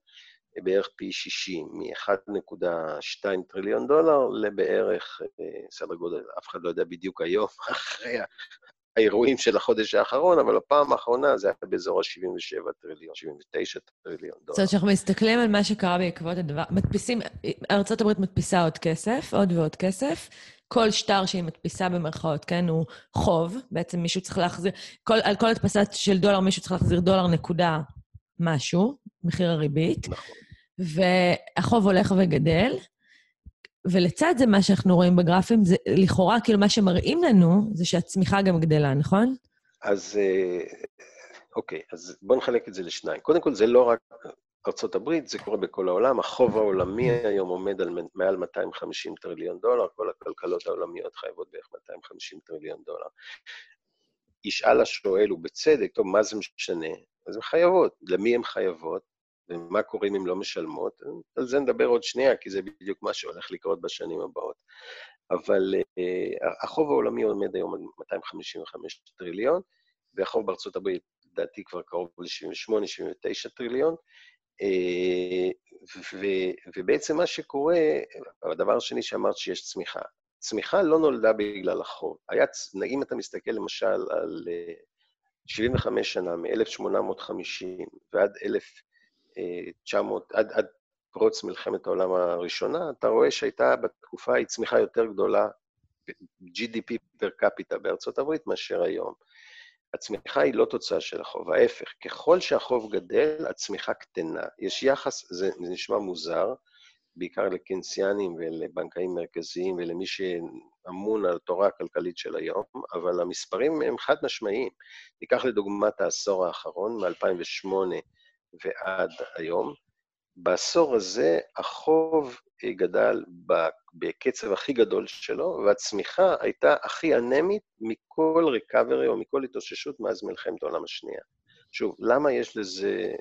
בערך פי 60, מ-1.2 טריליון דולר לבערך, אה, סדר גודל, אף אחד לא יודע בדיוק היום, אחרי האירועים של החודש האחרון, אבל הפעם האחרונה זה היה באזור ה-77 טריליון, 79 טריליון דולר. זאת אומרת שאנחנו מסתכלים על מה שקרה בעקבות הדבר, מדפיסים, ארה"ב מדפיסה עוד כסף, עוד ועוד כסף. כל שטר שהיא מדפיסה במרכאות, כן, הוא חוב. בעצם מישהו צריך להחזיר, כל, על כל הדפסה של דולר מישהו צריך להחזיר דולר נקודה משהו, מחיר הריבית. נכון. והחוב הולך וגדל. ולצד זה, מה שאנחנו רואים בגרפים, זה לכאורה, כאילו, מה שמראים לנו, זה שהצמיחה גם גדלה, נכון? אז אה, אוקיי, אז בואו נחלק את זה לשניים. קודם כל, זה לא רק ארה"ב, זה קורה בכל העולם. החוב העולמי היום עומד על מעל 250 טריליון דולר, כל הכלכלות העולמיות חייבות בערך 250 טריליון דולר. ישאל השואל, ובצדק, טוב, מה זה משנה? אז הן חייבות. למי הן חייבות? ומה קורה אם לא משלמות, על זה נדבר עוד שנייה, כי זה בדיוק מה שהולך לקרות בשנים הבאות. אבל uh, החוב העולמי עומד היום על 255 טריליון, והחוב בארצות הברית, לדעתי, כבר קרוב ל-78-79 טריליון. Uh, ו- ובעצם מה שקורה, הדבר השני שאמרת שיש צמיחה. צמיחה לא נולדה בגלל החוב. היה, אם אתה מסתכל למשל על uh, 75 שנה, מ-1850 ועד 1900, עד, עד פרוץ מלחמת העולם הראשונה, אתה רואה שהייתה בתקופה ההיא צמיחה יותר גדולה, GDP פר קפיטה בארצות הברית מאשר היום. הצמיחה היא לא תוצאה של החוב, ההפך, ככל שהחוב גדל, הצמיחה קטנה. יש יחס, זה, זה נשמע מוזר, בעיקר לקנסיאנים ולבנקאים מרכזיים ולמי שאמון על התורה הכלכלית של היום, אבל המספרים הם חד משמעיים. ניקח לדוגמה את העשור האחרון, מ-2008 ועד היום. בעשור הזה החוב גדל בקצב הכי גדול שלו, והצמיחה הייתה הכי אנמית מכל ריקאברי או מכל התאוששות מאז מלחמת העולם השנייה. שוב, למה יש לזה,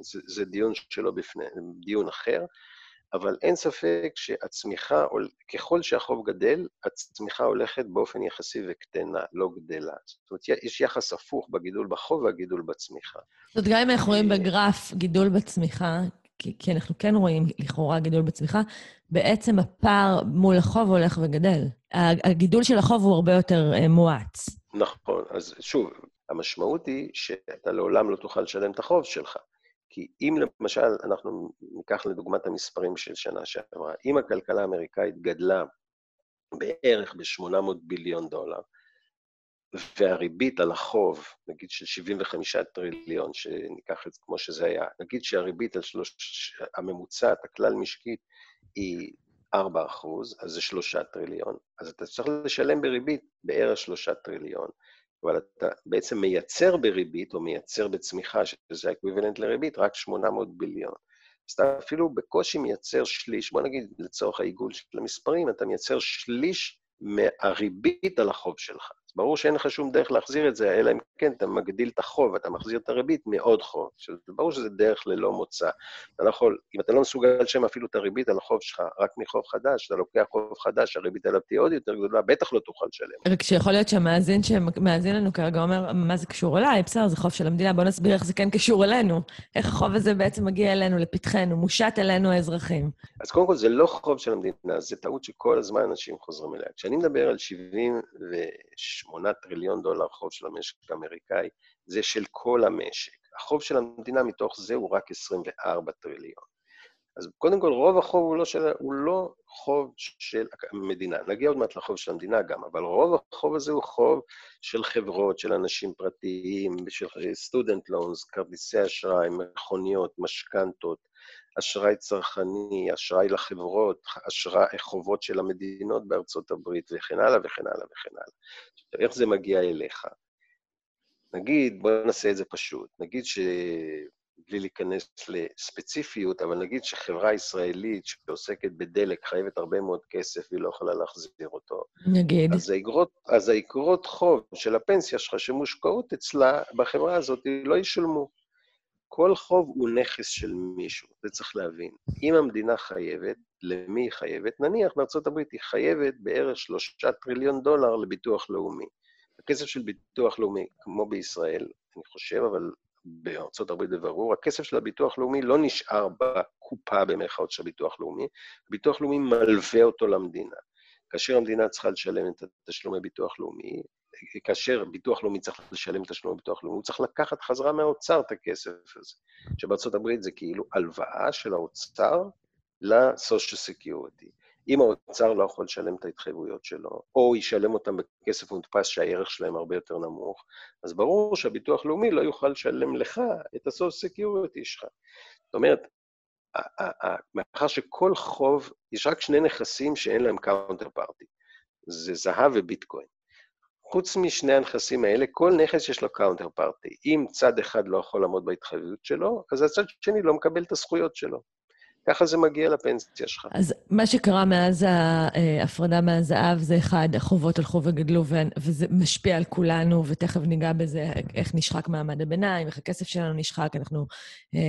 זה, זה דיון שלא בפני, דיון אחר, אבל אין ספק שהצמיחה, ככל שהחוב גדל, הצמיחה הולכת באופן יחסי וקטנה, לא גדלה. זאת אומרת, יש יחס הפוך בגידול בחוב והגידול בצמיחה. זאת אומרת, גם אם אנחנו רואים בגרף גידול בצמיחה, כי, כי אנחנו כן רואים לכאורה גידול בצמיחה, בעצם הפער מול החוב הולך וגדל. הגידול של החוב הוא הרבה יותר אה, מואץ. נכון, אז שוב, המשמעות היא שאתה לעולם לא תוכל לשלם את החוב שלך. כי אם למשל, אנחנו ניקח לדוגמת המספרים של שנה שעברה, אם הכלכלה האמריקאית גדלה בערך ב-800 ביליון דולר, והריבית על החוב, נגיד של 75 טריליון, שניקח את זה כמו שזה היה, נגיד שהריבית על שלוש, הממוצעת, הכלל משקית, היא 4 אחוז, אז זה 3 טריליון, אז אתה צריך לשלם בריבית בערך 3 טריליון. אבל אתה בעצם מייצר בריבית, או מייצר בצמיחה, שזה אקוויבלנט לריבית, רק 800 ביליון. אז אתה אפילו בקושי מייצר שליש, בוא נגיד לצורך העיגול של המספרים, אתה מייצר שליש מהריבית על החוב שלך. אז ברור שאין לך שום דרך להחזיר את זה, אלא אם כן אתה מגדיל את החוב, אתה מחזיר את הריבית מעוד חוב. עכשיו, ברור שזה דרך ללא מוצא. אתה לא יכול, אם אתה לא מסוגל לשלם אפילו את הריבית על החוב שלך רק מחוב חדש, אתה לוקח חוב חדש, הריבית עליו תהיה עוד יותר גדולה, בטח לא תוכל לשלם. רק שיכול להיות שהמאזין שמאזין לנו כרגע אומר, מה זה קשור אליי? בסדר, זה חוב של המדינה, בוא נסביר איך זה כן קשור אלינו. איך החוב הזה בעצם מגיע אלינו, לפתחנו, מושת אלינו האזרחים. אז קודם כל, זה לא חוב של המדינה, זה טעות שכל הזמן אנשים חוזרים אליה. כשאני מדבר על 70 ו... 8 טריליון דולר חוב של המשק האמריקאי, זה של כל המשק. החוב של המדינה מתוך זה הוא רק 24 טריליון. אז קודם כל, רוב החוב הוא לא, של, הוא לא חוב של המדינה. נגיע עוד מעט לחוב של המדינה גם, אבל רוב החוב הזה הוא חוב של חברות, של אנשים פרטיים, של סטודנט לונס, כרטיסי אשראי, מכוניות, משכנתות, אשראי צרכני, אשראי לחברות, אשראי חובות של המדינות בארצות הברית, וכן הלאה וכן הלאה וכן הלאה. עכשיו, איך זה מגיע אליך? נגיד, בואו נעשה את זה פשוט, נגיד ש... בלי להיכנס לספציפיות, אבל נגיד שחברה ישראלית שעוסקת בדלק חייבת הרבה מאוד כסף והיא לא יכולה להחזיר אותו. נגיד. אז האגרות, אז האגרות חוב של הפנסיה שלך שמושקעות אצלה, בחברה הזאת, לא ישולמו. כל חוב הוא נכס של מישהו, זה צריך להבין. אם המדינה חייבת, למי היא חייבת? נניח בארצות הברית היא חייבת בערך שלושה טריליון דולר לביטוח לאומי. הכסף של ביטוח לאומי, כמו בישראל, אני חושב, אבל בארצות הברית בברור, הכסף של הביטוח לאומי לא נשאר בקופה במירכאות של הביטוח לאומי, הביטוח לאומי מלווה אותו למדינה. כאשר המדינה צריכה לשלם את תשלומי ביטוח לאומי, כאשר ביטוח לאומי צריך לשלם את תשלומי ביטוח לאומי, הוא צריך לקחת חזרה מהאוצר את הכסף הזה. שבארצות הברית זה כאילו הלוואה של האוצר ל-social security. אם האוצר לא יכול לשלם את ההתחייבויות שלו, או ישלם אותם בכסף מודפס שהערך שלהם הרבה יותר נמוך, אז ברור שהביטוח לאומי לא יוכל לשלם לך את ה-social security שלך. זאת אומרת, מאחר שכל חוב, יש רק שני נכסים שאין להם counterparty, זה זהב וביטקוין. חוץ משני הנכסים האלה, כל נכס יש לו counterparty. אם צד אחד לא יכול לעמוד בהתחייבות שלו, אז הצד שני לא מקבל את הזכויות שלו. ככה זה מגיע לפנסיה שלך. אז מה שקרה מאז ההפרדה מהזהב זה אחד, החובות הלכו וגדלו, וזה משפיע על כולנו, ותכף ניגע בזה, איך נשחק מעמד הביניים, איך הכסף שלנו נשחק, אנחנו, אה,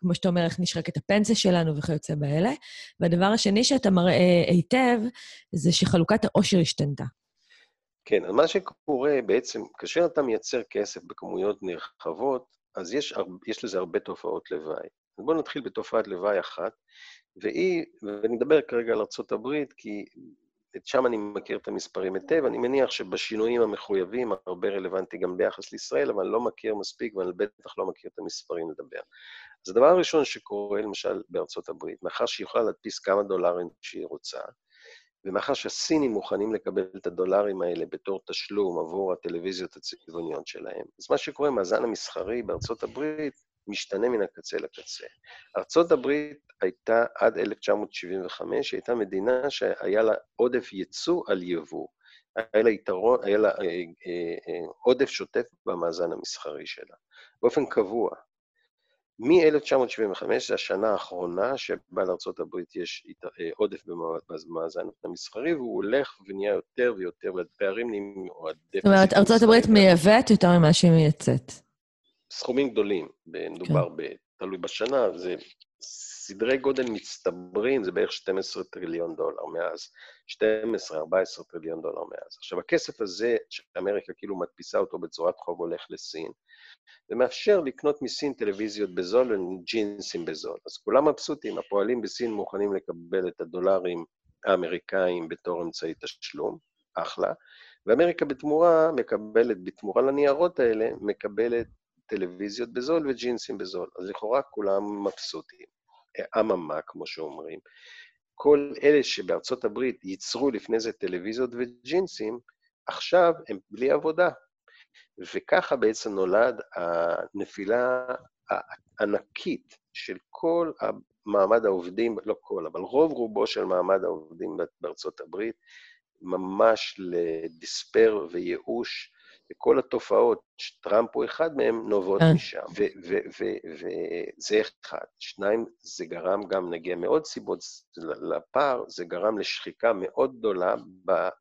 כמו שאתה אומר, איך נשחק את הפנסיה שלנו וכיוצא באלה. והדבר השני שאתה מראה היטב, זה שחלוקת העושר השתנתה. כן, אז מה שקורה בעצם, כאשר אתה מייצר כסף בכמויות נרחבות, אז יש, יש לזה הרבה תופעות לוואי. בואו נתחיל בתופעת לוואי אחת, והיא, ואני מדבר כרגע על ארה"ב, כי שם אני מכיר את המספרים היטב, אני מניח שבשינויים המחויבים, הרבה רלוונטי גם ביחס לישראל, אבל אני לא מכיר מספיק, ואני בטח לא מכיר את המספרים לדבר. אז הדבר הראשון שקורה, למשל, בארצות הברית, מאחר שהיא יכולה להדפיס כמה דולרים שהיא רוצה, ומאחר שהסינים מוכנים לקבל את הדולרים האלה בתור תשלום עבור הטלוויזיות הצבעוניות שלהם, אז מה שקורה, מאזן המסחרי בארצות הברית משתנה מן הקצה לקצה. ארצות הברית הייתה עד 1975, הייתה מדינה שהיה לה עודף ייצוא על יבוא. היה לה יתרון, היה לה אה, אה, אה, עודף שוטף במאזן המסחרי שלה, באופן קבוע. מ-1975, זו השנה האחרונה שבה לארה"ב יש עודף במאזן המסחרי, והוא הולך ונהיה יותר ויותר, והפערים נהיים... זאת אומרת, ארה"ב מייבאת יותר ממה שהיא מייצאת. סכומים גדולים, מדובר כן. ב... תלוי בשנה, זה סדרי גודל מצטברים, זה בערך 12 טריליון דולר מאז, 12-14 טריליון דולר מאז. עכשיו, הכסף הזה, שאמריקה כאילו מדפיסה אותו בצורת חוב, הולך לסין, ומאפשר לקנות מסין טלוויזיות בזול וג'ינסים בזול. אז כולם מבסוטים, הפועלים בסין מוכנים לקבל את הדולרים האמריקאים בתור אמצעי תשלום, אחלה, ואמריקה בתמורה מקבלת, בתמורה לניירות האלה, מקבלת טלוויזיות בזול וג'ינסים בזול. אז לכאורה כולם מבסוטים. אממה, כמו שאומרים. כל אלה שבארצות הברית ייצרו לפני זה טלוויזיות וג'ינסים, עכשיו הם בלי עבודה. וככה בעצם נולד הנפילה הענקית של כל מעמד העובדים, לא כל, אבל רוב רובו של מעמד העובדים בארצות הברית, ממש לדיספר וייאוש, וכל התופעות, שטראמפ הוא אחד מהם, נובעות אה. משם. וזה אחד. שניים, זה גרם גם, נגיע מעוד סיבות לפער, זה גרם לשחיקה מאוד גדולה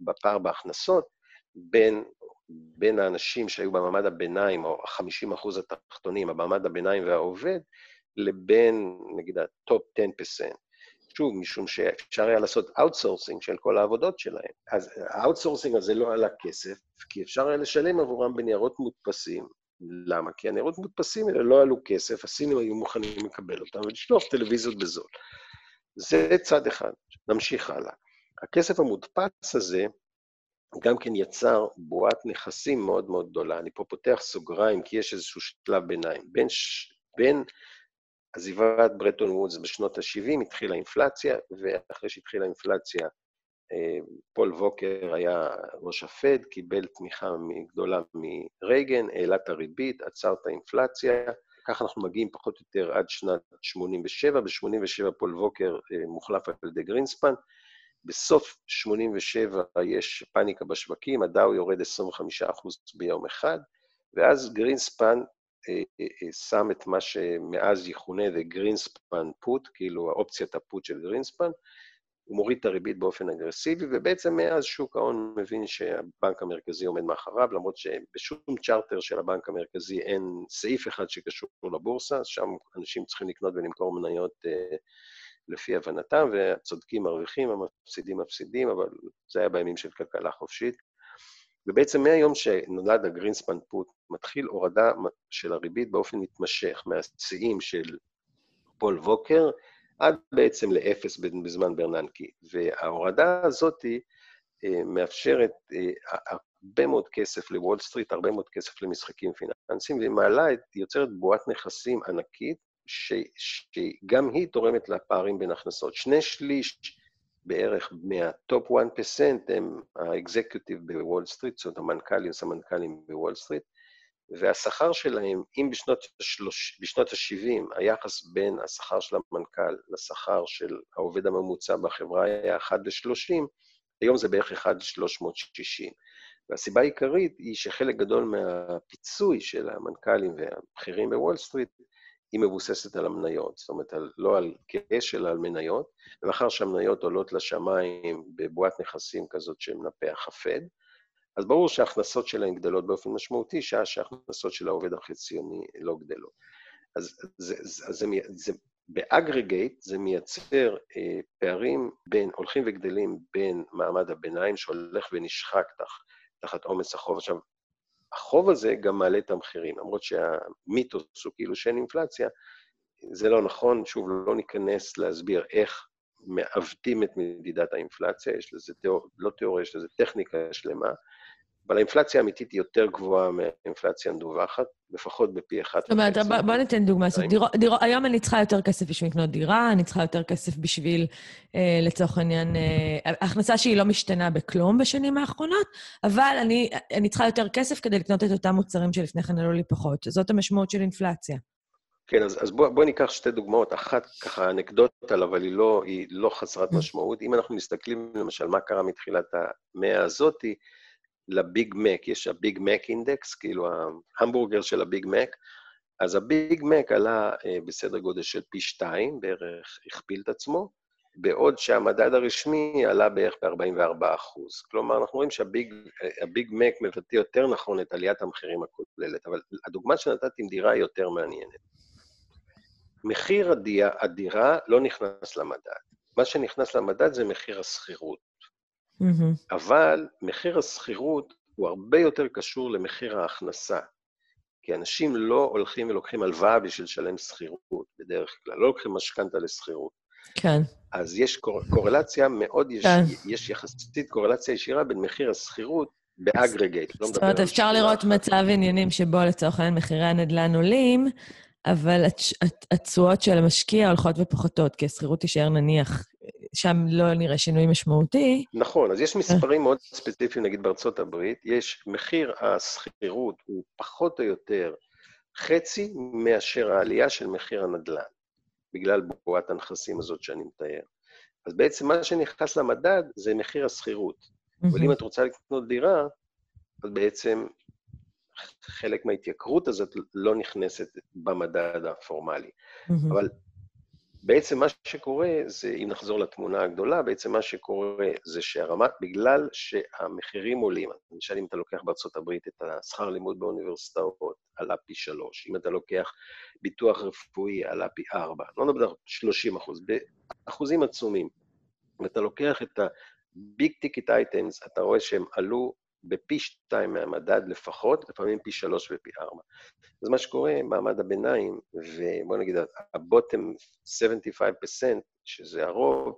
בפער בהכנסות בין, בין האנשים שהיו במעמד הביניים, או ה-50 אחוז התחתונים, המעמד הביניים והעובד, לבין, נגיד, ה top 10%. שוב, משום שאפשר היה לעשות outsourcing של כל העבודות שלהם. אז ה outsourcing הזה לא עלה כסף, כי אפשר היה לשלם עבורם בניירות מודפסים. למה? כי הניירות מודפסים האלה לא עלו כסף, הסינים היו מוכנים לקבל אותם ולשלוח טלוויזיות בזול. זה צד אחד. נמשיך הלאה. הכסף המודפס הזה גם כן יצר בועת נכסים מאוד מאוד גדולה. אני פה פותח סוגריים, כי יש איזשהו שלב ביניים. בין, ש... בין עזיבת ברטון וודס בשנות ה-70 התחילה אינפלציה, ואחרי שהתחילה אינפלציה, אה, פול ווקר היה ראש הפד, קיבל תמיכה גדולה מרייגן, העלה את הריבית, עצר את האינפלציה. ככה אנחנו מגיעים פחות או יותר עד שנת 87, ב-87 פול וולקר אה, מוחלף על ידי גרינספן. בסוף 87 יש פאניקה בשווקים, הדאו יורד 25% ביום אחד, ואז גרינספן שם את מה שמאז יכונה The Greenspan Put, כאילו האופציית ה put של גרינספן, הוא מוריד את הריבית באופן אגרסיבי, ובעצם מאז שוק ההון מבין שהבנק המרכזי עומד מאחריו, למרות שבשום צ'רטר של הבנק המרכזי אין סעיף אחד שקשור לבורסה, שם אנשים צריכים לקנות ולמכור מניות אה, לפי הבנתם, והצודקים מרוויחים, המפסידים מפסידים, אבל זה היה בימים של כלכלה חופשית. ובעצם מהיום שנולד הגרינספן פוט, מתחיל הורדה של הריבית באופן מתמשך, מהשיאים של פול ווקר, עד בעצם לאפס בזמן ברננקי. וההורדה הזאת אה, מאפשרת אה, הרבה מאוד כסף לוול סטריט, הרבה מאוד כסף למשחקים פיננסיים, והיא מעלה, יוצרת בועת נכסים ענקית, שגם היא תורמת לפערים בין הכנסות. שני שליש בערך מה top 1% הם ה executive בוול סטריט, זאת המנכ"לים, סמנכ"לים בוול סטריט, והשכר שלהם, אם בשנות, השלוש, בשנות ה-70 היחס בין השכר של המנכ"ל לשכר של העובד הממוצע בחברה היה 1 ל-30, היום זה בערך 1 ל-360. והסיבה העיקרית היא שחלק גדול מהפיצוי של המנכ"לים והבכירים בוול סטריט היא מבוססת על המניות, זאת אומרת, על, לא על cash, אלא על מניות, ומאחר שהמניות עולות לשמיים בבועת נכסים כזאת שמנפח הפד, אז ברור שההכנסות שלהם גדלות באופן משמעותי, שעה שההכנסות של העובד החציוני לא גדלות. אז זה, זה, זה, זה, ב aggregate זה מייצר אה, פערים בין, הולכים וגדלים בין מעמד הביניים שהולך ונשחק תח, תחת עומס החוב. עכשיו, החוב הזה גם מעלה את המחירים, למרות שהמיתוס הוא כאילו שאין אינפלציה, זה לא נכון, שוב, לא ניכנס להסביר איך מעוותים את מדידת האינפלציה, יש לזה תיאור, לא תיאוריה, יש לזה טכניקה שלמה, אבל האינפלציה האמיתית היא יותר גבוהה מהאינפלציה המדווחת, לפחות בפי אחד. זאת אומרת, בוא, בוא ניתן דוגמא. דירו, דירו, היום אני צריכה יותר כסף בשביל לקנות דירה, אני צריכה יותר כסף בשביל, אה, לצורך העניין, אה, הכנסה שהיא לא משתנה בכלום בשנים האחרונות, אבל אני, אני צריכה יותר כסף כדי לקנות את אותם מוצרים שלפני כן עלו לי פחות. זאת המשמעות של אינפלציה. כן, אז, אז בואו בוא ניקח שתי דוגמאות. אחת, ככה, אנקדוטה, אבל היא לא, היא לא חסרת משמעות. אם אנחנו מסתכלים, למשל, מה קרה מתחילת המאה הזאתי, לביג מק, יש הביג מק אינדקס, כאילו ההמבורגר של הביג מק, אז הביג מק עלה אה, בסדר גודל של פי שתיים, בערך הכפיל את עצמו, בעוד שהמדד הרשמי עלה בערך ב-44 אחוז. כלומר, אנחנו רואים שהביג מק מבטא יותר נכון את עליית המחירים הכוללת, אבל הדוגמה שנתתי עם דירה היא יותר מעניינת. מחיר הדירה לא נכנס למדד. מה שנכנס למדד זה מחיר השכירות. Mm-hmm. אבל מחיר השכירות הוא הרבה יותר קשור למחיר ההכנסה. כי אנשים לא הולכים ולוקחים הלוואה בשביל לשלם שכירות בדרך כלל, לא לוקחים משכנתה לשכירות. כן. אז יש קור... קורלציה מאוד, יש, כן. יש יחסית קורלציה ישירה בין מחיר השכירות באגרגייט. לא זאת אומרת, אפשר לראות מצב עניינים שבו לצורך העניין מחירי הנדל"ן עולים, אבל התשואות של המשקיע הולכות ופוחתות, כי השכירות תישאר נניח, שם לא נראה שינוי משמעותי. נכון, אז יש מספרים מאוד ספציפיים, נגיד בארצות הברית, יש מחיר השכירות הוא פחות או יותר חצי מאשר העלייה של מחיר הנדל"ן, בגלל בועת הנכסים הזאת שאני מתאר. אז בעצם מה שנכנס למדד זה מחיר השכירות. אבל אם את רוצה לקנות דירה, אז בעצם חלק מההתייקרות הזאת לא נכנסת במדד הפורמלי. אבל בעצם מה שקורה זה, אם נחזור לתמונה הגדולה, בעצם מה שקורה זה שהרמת, בגלל שהמחירים עולים, למשל אם אתה לוקח בארצות הברית את השכר לימוד באוניברסיטאות, עלה פי שלוש, אם אתה לוקח ביטוח רפואי, עלה פי ארבע, לא נדבר על 30 אחוז, באחוזים עצומים. אם אתה לוקח את ה-big ticket items, אתה רואה שהם עלו בפי שתיים מהמדד לפחות, לפעמים פי שלוש ופי ארבע. אז מה שקורה, מעמד הביניים, ובוא נגיד, הבוטם 75%, שזה הרוב,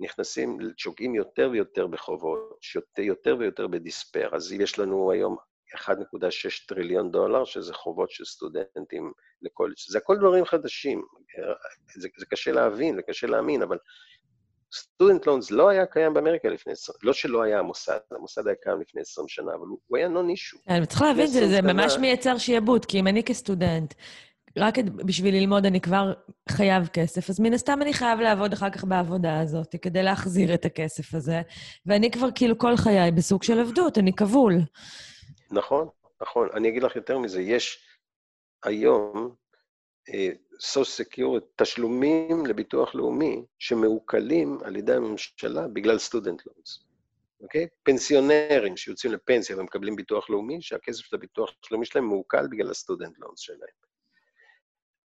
נכנסים, שוקעים יותר ויותר בחובות, יותר ויותר בדיספר. אז יש לנו היום 1.6 טריליון דולר, שזה חובות של סטודנטים לקולג'. זה הכל דברים חדשים. זה, זה קשה להבין, זה קשה להאמין, אבל סטודנט לונס לא היה קיים באמריקה לפני 20, לא שלא היה המוסד, המוסד היה קיים לפני 20 שנה, אבל הוא היה נון אישו. אני צריך להבין, זה, זה ממש מייצר שיעבוד, כי אם אני כסטודנט, רק בשביל ללמוד אני כבר חייב כסף, אז מן הסתם אני חייב לעבוד אחר כך בעבודה הזאת כדי להחזיר את הכסף הזה, ואני כבר כאילו כל חיי בסוג של עבדות, אני כבול. נכון, נכון. אני אגיד לך יותר מזה, יש היום social security, תשלומים לביטוח לאומי שמעוקלים על ידי הממשלה בגלל student loans. אוקיי? פנסיונרים שיוצאים לפנסיה ומקבלים ביטוח לאומי, שהכסף של הביטוח הלאומי שלהם מעוקל בגלל ה student loans שלהם.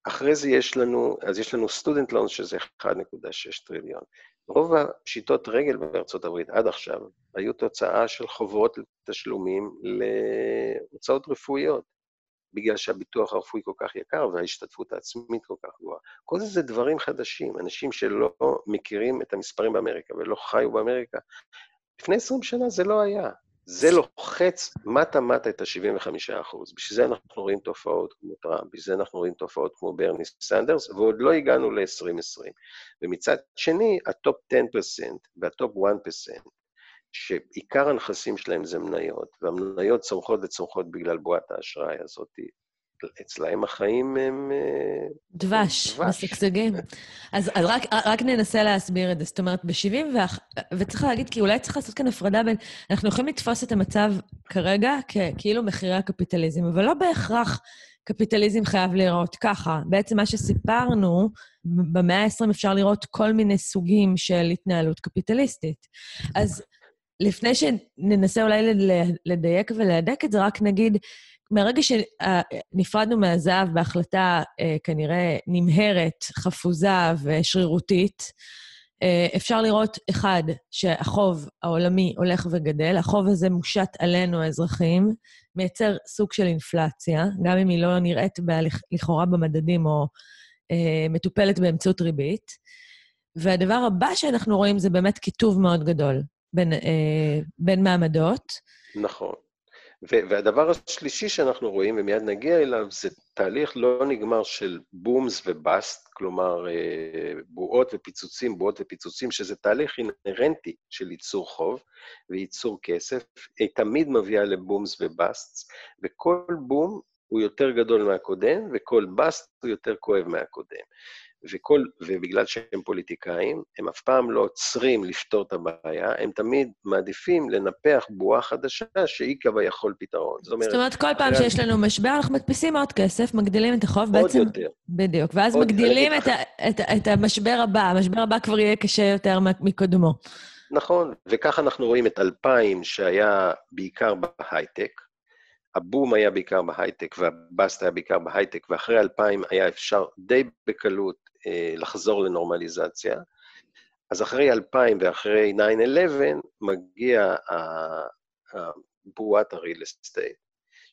אחרי זה יש לנו, אז יש לנו student loans שזה 1.6 טריליון. רוב הפשיטות רגל בארצות הברית עד עכשיו היו תוצאה של חובות לתשלומים להוצאות רפואיות. בגלל שהביטוח הרפואי כל כך יקר וההשתתפות העצמית כל כך גבוהה. כל זה זה דברים חדשים, אנשים שלא מכירים את המספרים באמריקה ולא חיו באמריקה. לפני 20 שנה זה לא היה. זה לוחץ מטה-מטה את ה-75 אחוז. בשביל זה אנחנו רואים תופעות כמו טראמפ, בשביל זה אנחנו רואים תופעות כמו ברני סנדרס, ועוד לא הגענו ל-2020. ומצד שני, ה top 10% וה top 1%, שעיקר הנכסים שלהם זה מניות, והמניות צומחות וצומחות בגלל בועת האשראי הזאת. אצלהם החיים הם... אה, דבש, משגשגים. אז, אז רק, רק ננסה להסביר את זה. זאת אומרת, ב-70, ו... וצריך להגיד, כי אולי צריך לעשות כאן הפרדה בין... אנחנו יכולים לתפוס את המצב כרגע ככאילו מחירי הקפיטליזם, אבל לא בהכרח קפיטליזם חייב להיראות ככה. בעצם מה שסיפרנו, במאה ה-20 אפשר לראות כל מיני סוגים של התנהלות קפיטליסטית. אז לפני שננסה אולי לדייק ולהדק את זה, רק נגיד, מהרגע שנפרדנו מהזהב בהחלטה אה, כנראה נמהרת, חפוזה ושרירותית, אה, אפשר לראות, אחד, שהחוב העולמי הולך וגדל, החוב הזה מושת עלינו, האזרחים, מייצר סוג של אינפלציה, גם אם היא לא נראית לכאורה במדדים או אה, מטופלת באמצעות ריבית. והדבר הבא שאנחנו רואים זה באמת קיטוב מאוד גדול בין, אה, בין מעמדות. נכון. והדבר השלישי שאנחנו רואים, ומיד נגיע אליו, זה תהליך לא נגמר של בומס ובאסט, כלומר אה, בועות ופיצוצים, בועות ופיצוצים, שזה תהליך אינהרנטי של ייצור חוב וייצור כסף, היא תמיד מביאה לבומס ובאסט, וכל בום הוא יותר גדול מהקודם, וכל באסט הוא יותר כואב מהקודם. וכל, ובגלל שהם פוליטיקאים, הם אף פעם לא עוצרים לפתור את הבעיה, הם תמיד מעדיפים לנפח בועה חדשה שהיא כביכול פתרון. זאת אומרת, זאת אומרת כל פעם שיש לנו משבר, אנחנו מדפיסים עוד כסף, מגדילים את החוב, עוד בעצם... עוד יותר. בדיוק, ואז מגדילים את, ה, את, את המשבר הבא, המשבר הבא כבר יהיה קשה יותר מקודמו. נכון, וככה אנחנו רואים את 2000, שהיה בעיקר בהייטק, הבום היה בעיקר בהייטק וה bust היה בעיקר בהייטק, ואחרי 2000 היה אפשר די בקלות לחזור לנורמליזציה. אז אחרי 2000 ואחרי 9-11 מגיע בועת ה real estate,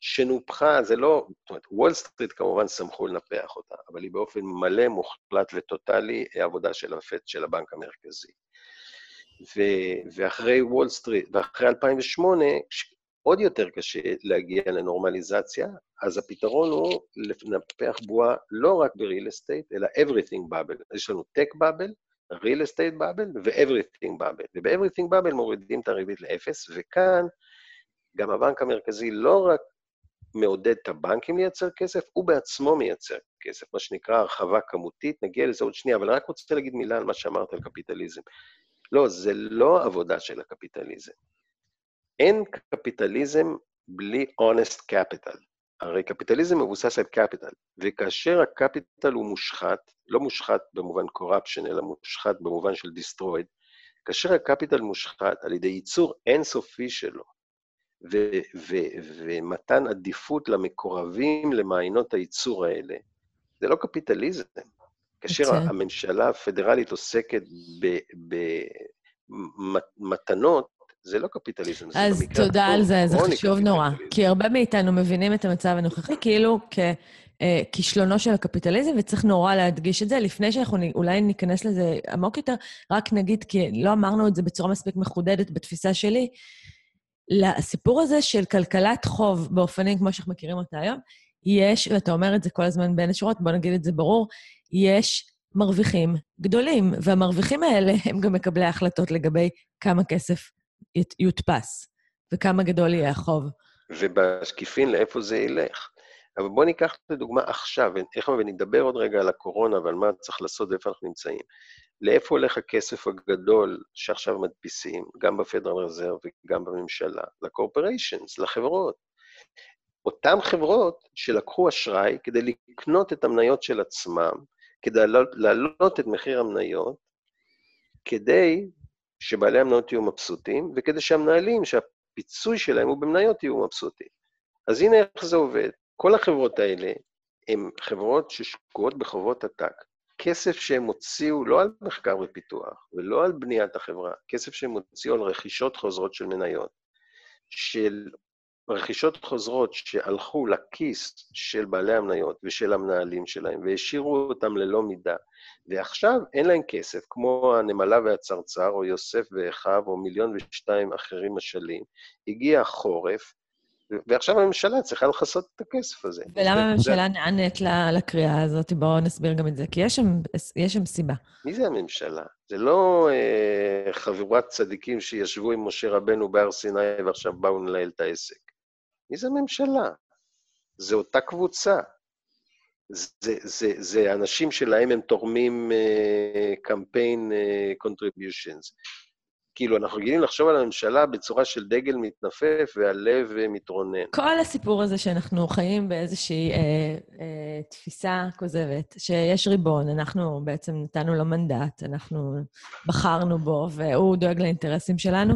שנופחה, זה לא, זאת אומרת, וול סטריט כמובן שמחו לנפח אותה, אבל היא באופן מלא, מוחלט וטוטאלי עבודה של הפד של הבנק המרכזי. ו, ואחרי וול סטריט, ואחרי 2008, עוד יותר קשה להגיע לנורמליזציה, אז הפתרון הוא לנפח בועה לא רק ב-real estate, אלא everything bubble. יש לנו tech bubble, real estate bubble ו-everything bubble. וב-everything bubble מורידים את הריבית לאפס, וכאן גם הבנק המרכזי לא רק מעודד את הבנקים לייצר כסף, הוא בעצמו מייצר כסף, מה שנקרא הרחבה כמותית, נגיע לזה עוד שנייה, אבל רק רוצה להגיד מילה על מה שאמרת על קפיטליזם. לא, זה לא עבודה של הקפיטליזם. אין קפיטליזם בלי honest capital. הרי קפיטליזם מבוסס על capital, וכאשר הקפיטל הוא מושחת, לא מושחת במובן corruption, אלא מושחת במובן של destroyed, כאשר הקפיטל מושחת על ידי ייצור אינסופי שלו, ו- ו- ומתן עדיפות למקורבים למעיינות הייצור האלה, זה לא קפיטליזם. כאשר okay. הממשלה הפדרלית עוסקת במתנות, זה לא קפיטליזם, זה אז תודה על זה, זה חשוב נורא. כי הרבה מאיתנו מבינים את המצב הנוכחי כאילו ככישלונו של הקפיטליזם, וצריך נורא להדגיש את זה. לפני שאנחנו אולי ניכנס לזה עמוק יותר, רק נגיד, כי לא אמרנו את זה בצורה מספיק מחודדת בתפיסה שלי, לסיפור הזה של כלכלת חוב באופנים כמו שאנחנו מכירים אותה היום, יש, ואתה אומר את זה כל הזמן בין השורות, בוא נגיד את זה ברור, יש מרוויחים גדולים, והמרוויחים האלה הם גם מקבלי ההחלטות לגבי כמה כסף יודפס, וכמה גדול יהיה החוב. ובשקיפין לאיפה זה ילך. אבל בואו ניקח לדוגמה עכשיו, ונדבר עוד רגע על הקורונה ועל מה צריך לעשות ואיפה אנחנו נמצאים. לאיפה הולך הכסף הגדול שעכשיו מדפיסים, גם בפדרל רזרב וגם בממשלה? לקורפוריישנס, לחברות. אותן חברות שלקחו אשראי כדי לקנות את המניות של עצמם, כדי להעלות את מחיר המניות, כדי שבעלי המניות יהיו מבסוטים, וכדי שהמנהלים, שהפיצוי שלהם הוא במניות, יהיו מבסוטים. אז הנה איך זה עובד. כל החברות האלה הן חברות ששקועות בחובות עתק. כסף שהם הוציאו לא על מחקר ופיתוח ולא על בניית החברה, כסף שהם הוציאו על רכישות חוזרות של מניות, של רכישות חוזרות שהלכו לכיס של בעלי המניות ושל המנהלים שלהם והשאירו אותם ללא מידה, ועכשיו אין להם כסף, כמו הנמלה והצרצר, או יוסף ואחיו, או מיליון ושתיים אחרים משלים. הגיע החורף, ועכשיו הממשלה צריכה לכסות את הכסף הזה. ולמה הממשלה נענית לקריאה הזאת? בואו נסביר גם את זה, כי יש שם, יש שם סיבה. מי זה הממשלה? זה לא אה, חבורת צדיקים שישבו עם משה רבנו בהר סיני ועכשיו באו לנהל את העסק. מי זה הממשלה? זה אותה קבוצה. זה, זה, זה אנשים שלהם הם תורמים קמפיין uh, contributions. כאילו, אנחנו רגילים לחשוב על הממשלה בצורה של דגל מתנפף והלב uh, מתרונן. כל הסיפור הזה שאנחנו חיים באיזושהי אה, אה, תפיסה כוזבת, שיש ריבון, אנחנו בעצם נתנו לו מנדט, אנחנו בחרנו בו, והוא דואג לאינטרסים שלנו,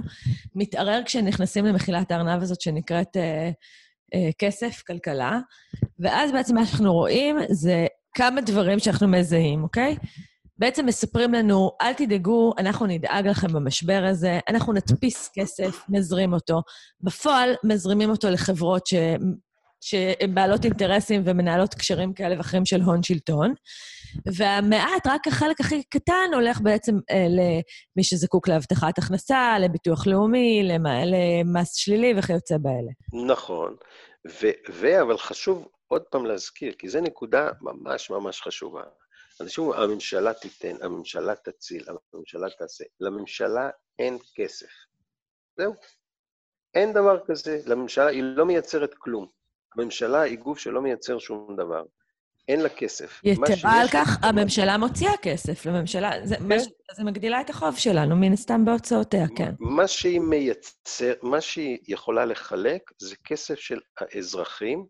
מתערער כשנכנסים למחילת הארנב הזאת שנקראת... אה, אה, כסף, כלכלה, ואז בעצם מה שאנחנו רואים זה כמה דברים שאנחנו מזהים, אוקיי? בעצם מספרים לנו, אל תדאגו, אנחנו נדאג לכם במשבר הזה, אנחנו נדפיס כסף, נזרים אותו. בפועל, מזרימים אותו לחברות ש... שהן בעלות אינטרסים ומנהלות קשרים כאלה ואחרים של הון שלטון. והמעט, רק החלק הכי קטן, הולך בעצם אה, למי שזקוק להבטחת הכנסה, לביטוח לאומי, למה, למס שלילי וכיוצא באלה. נכון, ו, ו, אבל חשוב עוד פעם להזכיר, כי זו נקודה ממש ממש חשובה. אנשים אומרים, הממשלה תיתן, הממשלה תציל, הממשלה תעשה. לממשלה אין כסף. זהו. אין דבר כזה. לממשלה, היא לא מייצרת כלום. הממשלה היא גוף שלא מייצר שום דבר. אין לה כסף. יתרה על כך, הממשלה מוציאה כסף לממשלה. זה, כן. מש, זה מגדילה את החוב שלנו, מן הסתם בהוצאותיה, כן. מה שהיא מייצר, מה שהיא יכולה לחלק זה כסף של האזרחים,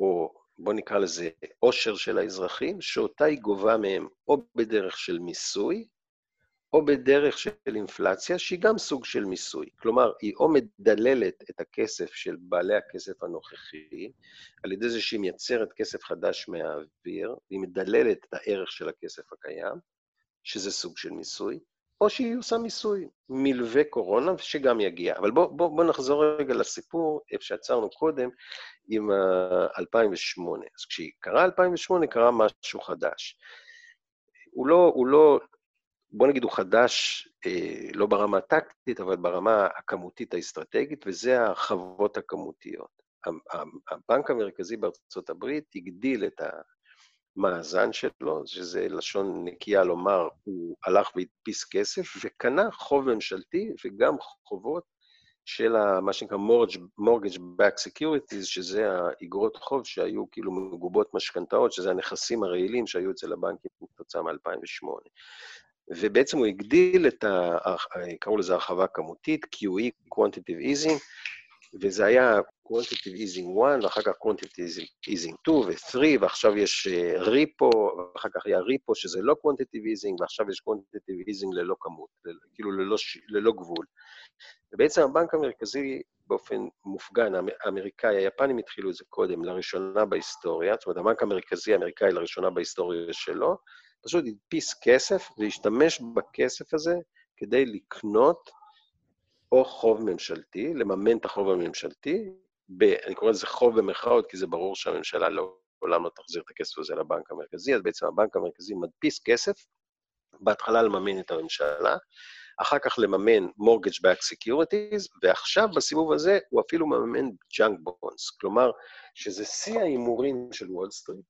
או בוא נקרא לזה עושר של האזרחים, שאותה היא גובה מהם או בדרך של מיסוי, או בדרך של אינפלציה, שהיא גם סוג של מיסוי. כלומר, היא או מדללת את הכסף של בעלי הכסף הנוכחי, על ידי זה שהיא מייצרת כסף חדש מהאוויר, והיא מדללת את הערך של הכסף הקיים, שזה סוג של מיסוי, או שהיא עושה מיסוי מלווה קורונה, שגם יגיע. אבל בואו בוא, בוא נחזור רגע לסיפור, איפה שעצרנו קודם, עם 2008. אז כשקרה 2008, קרה משהו חדש. הוא לא, הוא לא, בוא נגיד, הוא חדש אה, לא ברמה הטקטית, אבל ברמה הכמותית האסטרטגית, וזה החוות הכמותיות. הבנק המרכזי בארצות הברית הגדיל את המאזן שלו, שזה לשון נקייה לומר, הוא הלך והדפיס כסף וקנה חוב ממשלתי וגם חובות של מה שנקרא mortgage back securities, שזה האגרות חוב שהיו כאילו מגובות משכנתאות, שזה הנכסים הרעילים שהיו אצל הבנקים כתוצאה מ-2008. ובעצם הוא הגדיל את ה... קראו לזה הרחבה כמותית, QE, Quantitative Easing, וזה היה Quantitative Easing 1, ואחר כך Quantitative Easing 2 ו-3, ועכשיו יש ריפו, ואחר כך היה ריפו שזה לא Quantitative Easing, ועכשיו יש Quantitative Easing ללא כמות, כאילו ללא, ללא גבול. ובעצם הבנק המרכזי באופן מופגן, האמריקאי, היפנים התחילו את זה קודם, לראשונה בהיסטוריה, זאת אומרת, הבנק המרכזי האמריקאי לראשונה בהיסטוריה שלו, פשוט הדפיס כסף והשתמש בכסף הזה כדי לקנות או חוב ממשלתי, לממן את החוב הממשלתי, ב, אני קורא לזה חוב במרכאות, כי זה ברור שהממשלה לעולם לא תחזיר את הכסף הזה לבנק המרכזי, אז בעצם הבנק המרכזי מדפיס כסף, בהתחלה לממן את הממשלה, אחר כך לממן mortgage back securities, ועכשיו בסיבוב הזה הוא אפילו מממן junk bonds, כלומר, שזה שיא ההימורים של וול סטריט,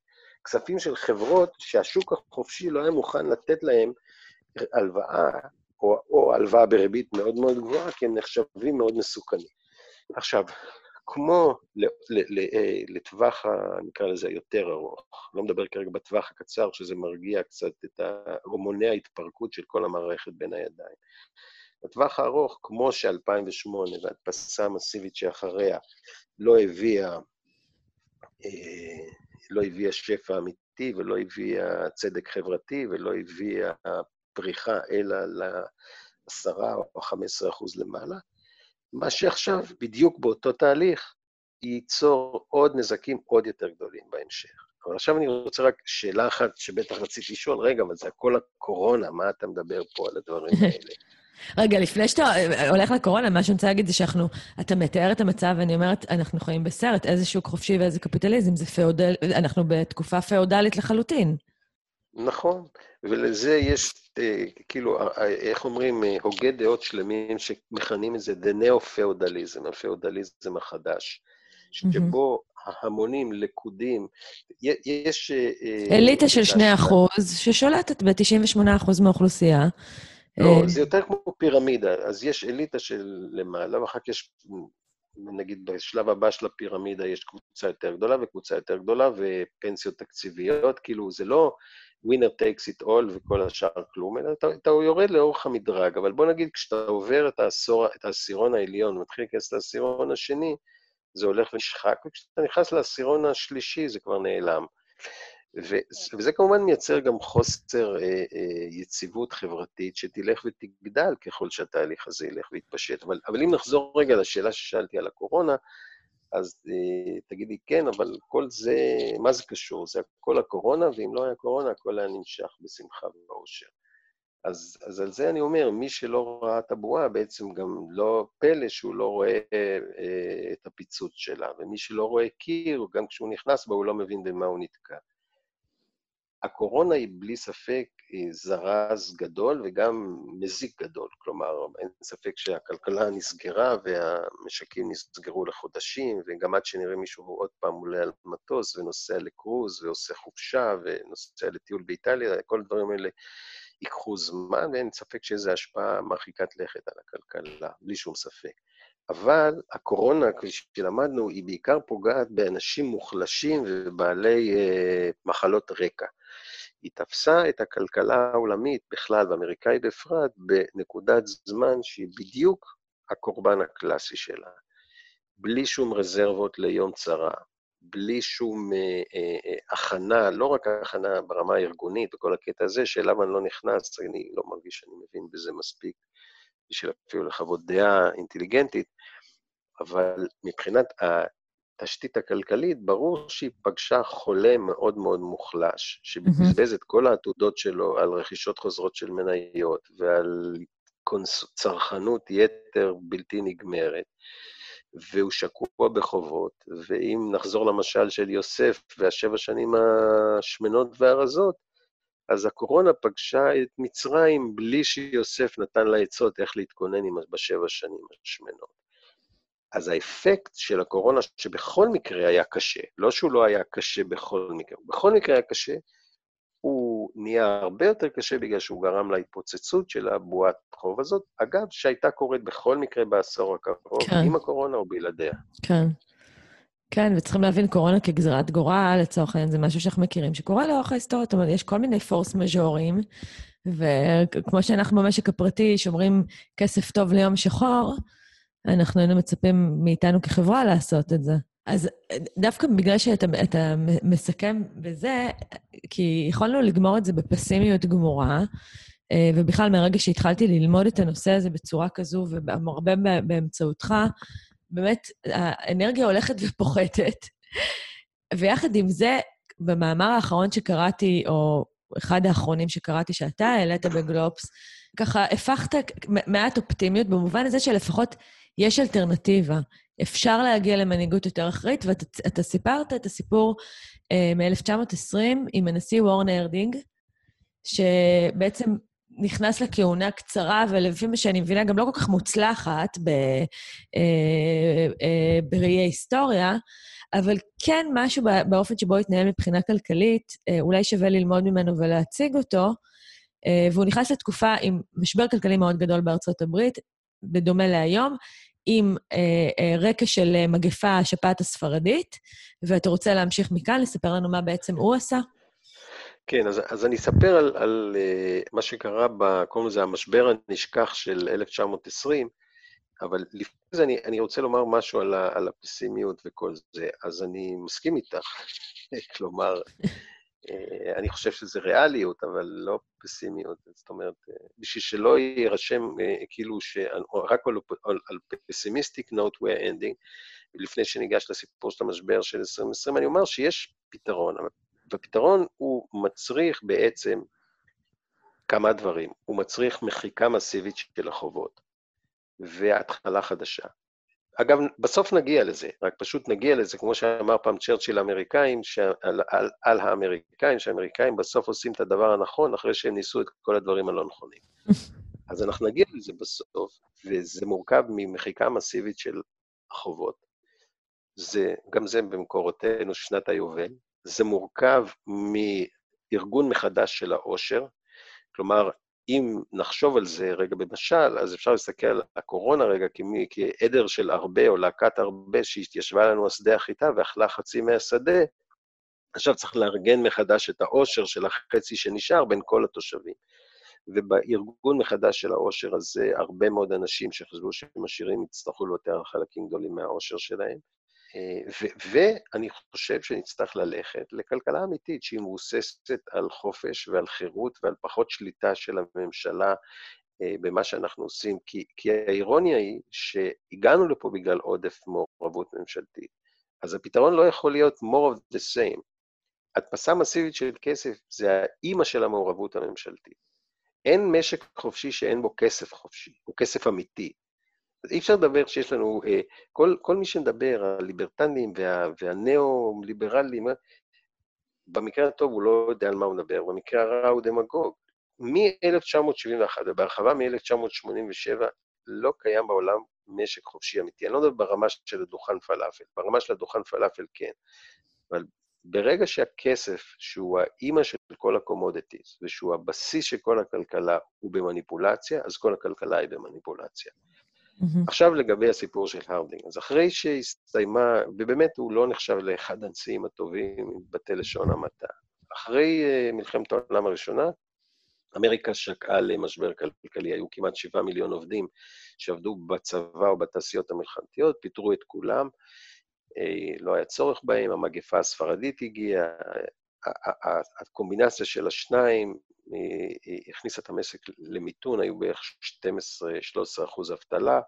כספים של חברות שהשוק החופשי לא היה מוכן לתת להם הלוואה, או, או הלוואה בריבית מאוד מאוד גבוהה, כי הם נחשבים מאוד מסוכנים. עכשיו, כמו אה, לטווח, נקרא לזה, היותר ארוך, לא מדבר כרגע בטווח הקצר, שזה מרגיע קצת את ה... או מונע התפרקות של כל המערכת בין הידיים. בטווח הארוך, כמו ש-2008 וההדפסה המסיבית שאחריה לא הביאה, אה, לא הביאה שפע אמיתי ולא הביאה צדק חברתי ולא הביאה פריחה אלא ל-10 או 15 אחוז למעלה, מה שעכשיו, בדיוק באותו תהליך, ייצור עוד נזקים עוד יותר גדולים בהמשך. אבל עכשיו אני רוצה רק שאלה אחת שבטח רצית לשאול, רגע, אבל זה הכל הקורונה, מה אתה מדבר פה על הדברים האלה? רגע, לפני שאתה הולך לקורונה, מה שאני רוצה להגיד זה שאנחנו, אתה מתאר את המצב, ואני אומרת, אנחנו חיים בסרט, איזה שוק חופשי ואיזה קפיטליזם, זה פאודל, אנחנו בתקופה פאודלית לחלוטין. נכון, ולזה יש, אה, כאילו, אה, אה, איך אומרים, הוגי דעות שלמים שמכנים את זה the neo-feudalism, הפאודליזם החדש, שבו ההמונים לכודים, יש... אליטה של 2 אחוז, ששולטת ב-98 אחוז מהאוכלוסייה. לא, זה יותר כמו פירמידה, אז יש אליטה של למעלה, ואחר כך יש, נגיד בשלב הבא של הפירמידה יש קבוצה יותר גדולה וקבוצה יותר גדולה ופנסיות תקציביות, כאילו זה לא winner takes it all וכל השאר כלום, אלא אתה, אתה יורד לאורך המדרג, אבל בוא נגיד, כשאתה עובר את, העשור, את העשירון העליון ומתחיל להיכנס לעשירון השני, זה הולך ונשחק, וכשאתה נכנס לעשירון השלישי זה כבר נעלם. ו, וזה כמובן מייצר גם חוסר אה, אה, יציבות חברתית שתלך ותגדל ככל שהתהליך הזה ילך ויתפשט. אבל, אבל אם נחזור רגע לשאלה ששאלתי על הקורונה, אז אה, תגידי, כן, אבל כל זה, מה זה קשור? זה הכל הקורונה, ואם לא היה קורונה, הכל היה נמשך בשמחה ובאושר. אז, אז על זה אני אומר, מי שלא ראה את הבועה, בעצם גם לא פלא שהוא לא רואה אה, את הפיצוץ שלה, ומי שלא רואה קיר, גם כשהוא נכנס בה, הוא לא מבין במה הוא נתקע. הקורונה היא בלי ספק היא זרז גדול וגם מזיק גדול. כלומר, אין ספק שהכלכלה נסגרה והמשקים נסגרו לחודשים, וגם עד שנראה מישהו עוד פעם עולה על מטוס ונוסע לקרוז ועושה חופשה ונוסע לטיול באיטליה, כל הדברים האלה ייקחו זמן, ואין ספק שזו השפעה מרחיקת לכת על הכלכלה, בלי שום ספק. אבל הקורונה, כפי שלמדנו, היא בעיקר פוגעת באנשים מוחלשים ובעלי אה, מחלות רקע. היא תפסה את הכלכלה העולמית בכלל, ואמריקאית בפרט, בנקודת זמן שהיא בדיוק הקורבן הקלאסי שלה. בלי שום רזרבות ליום צרה, בלי שום אה, אה, אה, הכנה, לא רק הכנה ברמה הארגונית וכל הקטע הזה, שאליו אני לא נכנס, אני לא מרגיש שאני מבין בזה מספיק בשביל אפילו לחוות דעה אינטליגנטית, אבל מבחינת התשתית הכלכלית, ברור שהיא פגשה חולה מאוד מאוד מוחלש, שבזבז את כל העתודות שלו על רכישות חוזרות של מניות ועל צרכנות יתר בלתי נגמרת. והוא שקוע בחובות, ואם נחזור למשל של יוסף והשבע שנים השמנות והרזות, אז הקורונה פגשה את מצרים בלי שיוסף נתן לה עצות איך להתכונן עם בשבע שנים השמנות. אז האפקט של הקורונה, שבכל מקרה היה קשה, לא שהוא לא היה קשה בכל מקרה, בכל מקרה היה קשה, הוא נהיה הרבה יותר קשה בגלל שהוא גרם להתפוצצות של הבועת חוב הזאת, אגב, שהייתה קורית בכל מקרה בעשור הקרוב, כן. עם הקורונה או בלעדיה. כן. כן, וצריכים להבין קורונה כגזירת גורל, לצורך העניין, זה משהו שאנחנו מכירים, שקורה לאורך ההיסטוריה, זאת אומרת, יש כל מיני פורס מז'ורים, וכמו שאנחנו במשק הפרטי שומרים כסף טוב ליום שחור, אנחנו היינו מצפים מאיתנו כחברה לעשות את זה. אז דווקא בגלל שאתה מסכם בזה, כי יכולנו לגמור את זה בפסימיות גמורה, אה, ובכלל, מהרגע שהתחלתי ללמוד את הנושא הזה בצורה כזו, והרבה באמצעותך, באמת, האנרגיה הולכת ופוחתת. ויחד עם זה, במאמר האחרון שקראתי, או אחד האחרונים שקראתי שאתה העלית בגלובס, ככה הפכת מעט אופטימיות, במובן הזה שלפחות יש אלטרנטיבה. אפשר להגיע למנהיגות יותר אחראית, ואתה סיפרת את הסיפור אה, מ-1920 עם הנשיא וורן הרדינג, שבעצם נכנס לכהונה קצרה, ולפי מה שאני מבינה, גם לא כל כך מוצלחת ב, אה, אה, בראי ההיסטוריה, אבל כן משהו באופן שבו התנהל מבחינה כלכלית, אה, אולי שווה ללמוד ממנו ולהציג אותו, אה, והוא נכנס לתקופה עם משבר כלכלי מאוד גדול בארצות הברית, בדומה להיום, עם אה, אה, רקע של אה, מגפה השפעת הספרדית, ואתה רוצה להמשיך מכאן, לספר לנו מה בעצם הוא עשה? כן, אז, אז אני אספר על, על uh, מה שקרה, קוראים לזה המשבר הנשכח של 1920, אבל לפני זה אני, אני רוצה לומר משהו על, ה, על הפסימיות וכל זה. אז אני מסכים איתך, כלומר, uh, אני חושב שזה ריאליות, אבל לא פסימיות. זאת אומרת, uh, בשביל שלא יירשם uh, כאילו שרק על, על, על pessimistic note we're ending, לפני שניגש לסיפור של המשבר של 2020, אני אומר שיש פתרון, אבל והפתרון הוא מצריך בעצם כמה דברים. הוא מצריך מחיקה מסיבית של החובות והתחלה חדשה. אגב, בסוף נגיע לזה, רק פשוט נגיע לזה, כמו שאמר פעם צ'רצ'יל לאמריקאים, שעל, על, על האמריקאים, שהאמריקאים בסוף עושים את הדבר הנכון אחרי שהם ניסו את כל הדברים הלא נכונים. אז אנחנו נגיע לזה בסוף, וזה מורכב ממחיקה מסיבית של החובות. זה, גם זה במקורותינו שנת היובל, זה מורכב מארגון מחדש של העושר, כלומר, אם נחשוב על זה רגע במשל, אז אפשר להסתכל על הקורונה רגע כמי, כעדר של הרבה או להקת הרבה שהתיישבה לנו השדה החיטה ואכלה חצי מהשדה, עכשיו צריך לארגן מחדש את העושר של החצי שנשאר בין כל התושבים. ובארגון מחדש של העושר הזה, הרבה מאוד אנשים שחשבו שהם עשירים יצטרכו לוותר חלקים גדולים מהעושר שלהם. ואני חושב שנצטרך ללכת לכלכלה אמיתית שהיא מבוססת על חופש ועל חירות ועל פחות שליטה של הממשלה אה, במה שאנחנו עושים, כי, כי האירוניה היא שהגענו לפה בגלל עודף מעורבות ממשלתית. אז הפתרון לא יכול להיות more of the same. הדפסה מסיבית של כסף זה האימא של המעורבות הממשלתית. אין משק חופשי שאין בו כסף חופשי, הוא כסף אמיתי. אז אי אפשר לדבר שיש לנו, אה, כל, כל מי שמדבר, הליברטנים וה, והניאו-ליברלים, במקרה הטוב הוא לא יודע על מה הוא מדבר, במקרה הרע הוא דמגוג. מ-1971 ובהרחבה מ-1987 לא קיים בעולם משק חופשי אמיתי. אני לא מדבר ברמה של הדוכן פלאפל, ברמה של הדוכן פלאפל כן, אבל ברגע שהכסף, שהוא האימא של כל ה commodities, ושהוא הבסיס של כל הכלכלה, הוא במניפולציה, אז כל הכלכלה היא במניפולציה. Mm-hmm. עכשיו לגבי הסיפור של הרדינג. אז אחרי שהסתיימה, ובאמת הוא לא נחשב לאחד הנשיאים הטובים, בתי לשון המעטה. אחרי uh, מלחמת העולם הראשונה, אמריקה שקעה למשבר כלכלי, היו כמעט שבעה מיליון עובדים שעבדו בצבא או בתעשיות המלחמתיות, פיטרו את כולם, אה, לא היה צורך בהם, המגפה הספרדית הגיעה, הקומבינציה של השניים הכניסה את המשק למיתון, היו בערך 12-13 אחוז אבטלה,